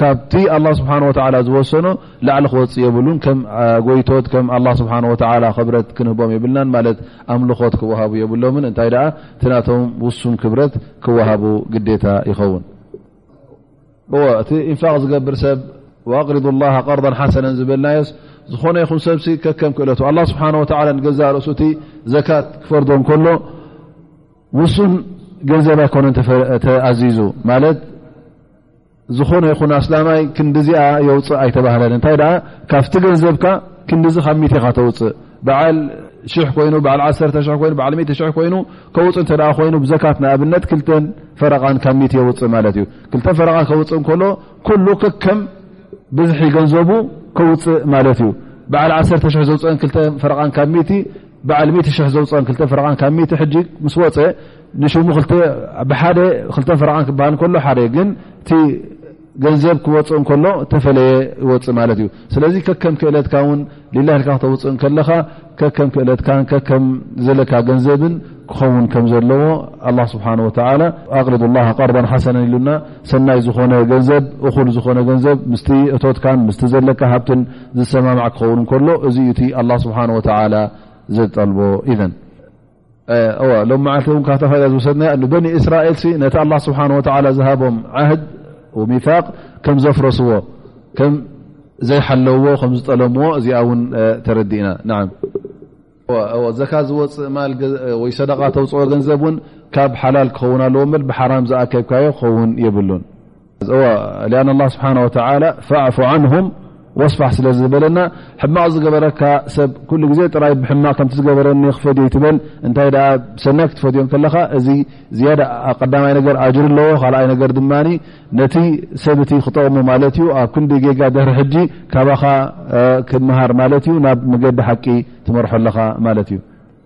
ካብቲ ኣላ ስብሓን ወተላ ዝወሰኖ ላዕሊ ክወፅእ የብሉን ከም ጎይቶት ከም ኣላ ስብሓን ወተላ ክብረት ክንህቦም የብልናን ማለት ኣምልኾት ክወሃቡ የብሎምን እንታይ ደኣ ትናቶም ውሱን ክብረት ክወሃቡ ግዴታ ይኸውን እቲ ኢንፋቅ ዝገብር ሰብ ኣቅሪዱ ላ ቀርዳ ሓሰነን ዝበልናዮስ ዝኾነ ይኹን ሰብሲ ከከም ክእለቱ ኣላ ስብሓን ወተላ ንገዛእ ርእሱ እቲ ዘካት ክፈርዶ ከሎ ውሱን ገንዘብ ኣይኮነን ተኣዚዙ ማለት ዝኾነ ይኹን ኣስላማይ ክንዲዚኣ የውፅእ ኣይተባህለን እንታይ ደኣ ካብቲ ገንዘብካ ክንዲዚ ካብ ሚትኻ ተውፅእ በዓል ሽሕ ኮይኑ በዓል ዓተ ሽ ይኑ በዓል ት ሽ ኮይኑ ከውፅእ እተ ኮይኑ ብዘካት ንኣብነት ክልተ ፈረቓን ካብ ሚት የውፅእ ማለት እዩ ክልተ ፈረቓ ከውፅእ ከሎ ኩሉ ከከም ብዝሒ ገንዘቡ ከውፅእ ማለት እዩ በዓል ዓተ ሽ ዘውፅአን ክልተ ፈረቓን ካብ ሚቲ በዓል ት ሽ ዘውፅአን ክልተ ፈረቓን ካብ ት ሕጂ ምስ ወፀ ንሽሙ ብሓደ ክልተ ፍርቓን ክበሃል እንከሎ ሓደ ግን እቲ ገንዘብ ክወፅእ እንከሎ እተፈለየ ይወፅእ ማለት እዩ ስለዚ ከከም ክእለትካ ውን ሌላ ልካ ክተውፅእ እንከለኻ ከከም ክእለትካ ከከም ዘለካ ገንዘብን ክኸውን ከም ዘለዎ ኣላ ስብሓን ወተላ ኣቅሪዱ ላ ቀርባ ሓሰነ ኢሉና ሰናይ ዝኾነ ገንዘብ እኹል ዝኾነ ገንዘብ ምስቲ እቶትካን ምስ ዘለካ ሃብትን ዝሰማማዕ ክኸውን እንከሎ እዚ እቲ ኣላ ስብሓን ወተላ ዘጠልቦ ኢዘን ሎም መዓልቲ እውን ካብታ ፋይዳ ዝወሰድና ንበኒ እስራኤል ነቲ ኣላ ስብሓን ወተላ ዝሃቦም ዓህድ ሚታቅ ከም ዘፍረስዎ ከም ዘይሓለውዎ ከም ዝጠለምዎ እዚኣ እውን ተረዲእና ን ዘካ ዝወፅእ ማል ወይ ሰደቃ ተውፅኦ ገንዘብ እውን ካብ ሓላል ክኸውን ኣለዎ ብል ብሓራም ዝኣከብካዮ ክኸውን የብሉን ን ላ ስብሓ ወላ ፋዕፉ ዓንሁም ወስፋሕ ስለ ዝበለና ሕማቕ ዝገበረካ ሰብ ኩሉ ግዜ ጥራይ ብሕማቕ ከምቲ ዝገበረኒ ክፈድዮ ይትበል እንታይ ደኣ ብሰናይ ክትፈድዮ ከለኻ እዚ ዝያዳ ቀዳማይ ነገር ኣጅር ኣለዎ ካልኣይ ነገር ድማ ነቲ ሰብእቲ ክጠቕሙ ማለት እዩ ኣብ ክንዲ ጌጋ ድህሪ ሕጂ ካባኻ ክምሃር ማለት እዩ ናብ መገዲ ሓቂ ትመርሖ ኣለኻ ማለት እዩ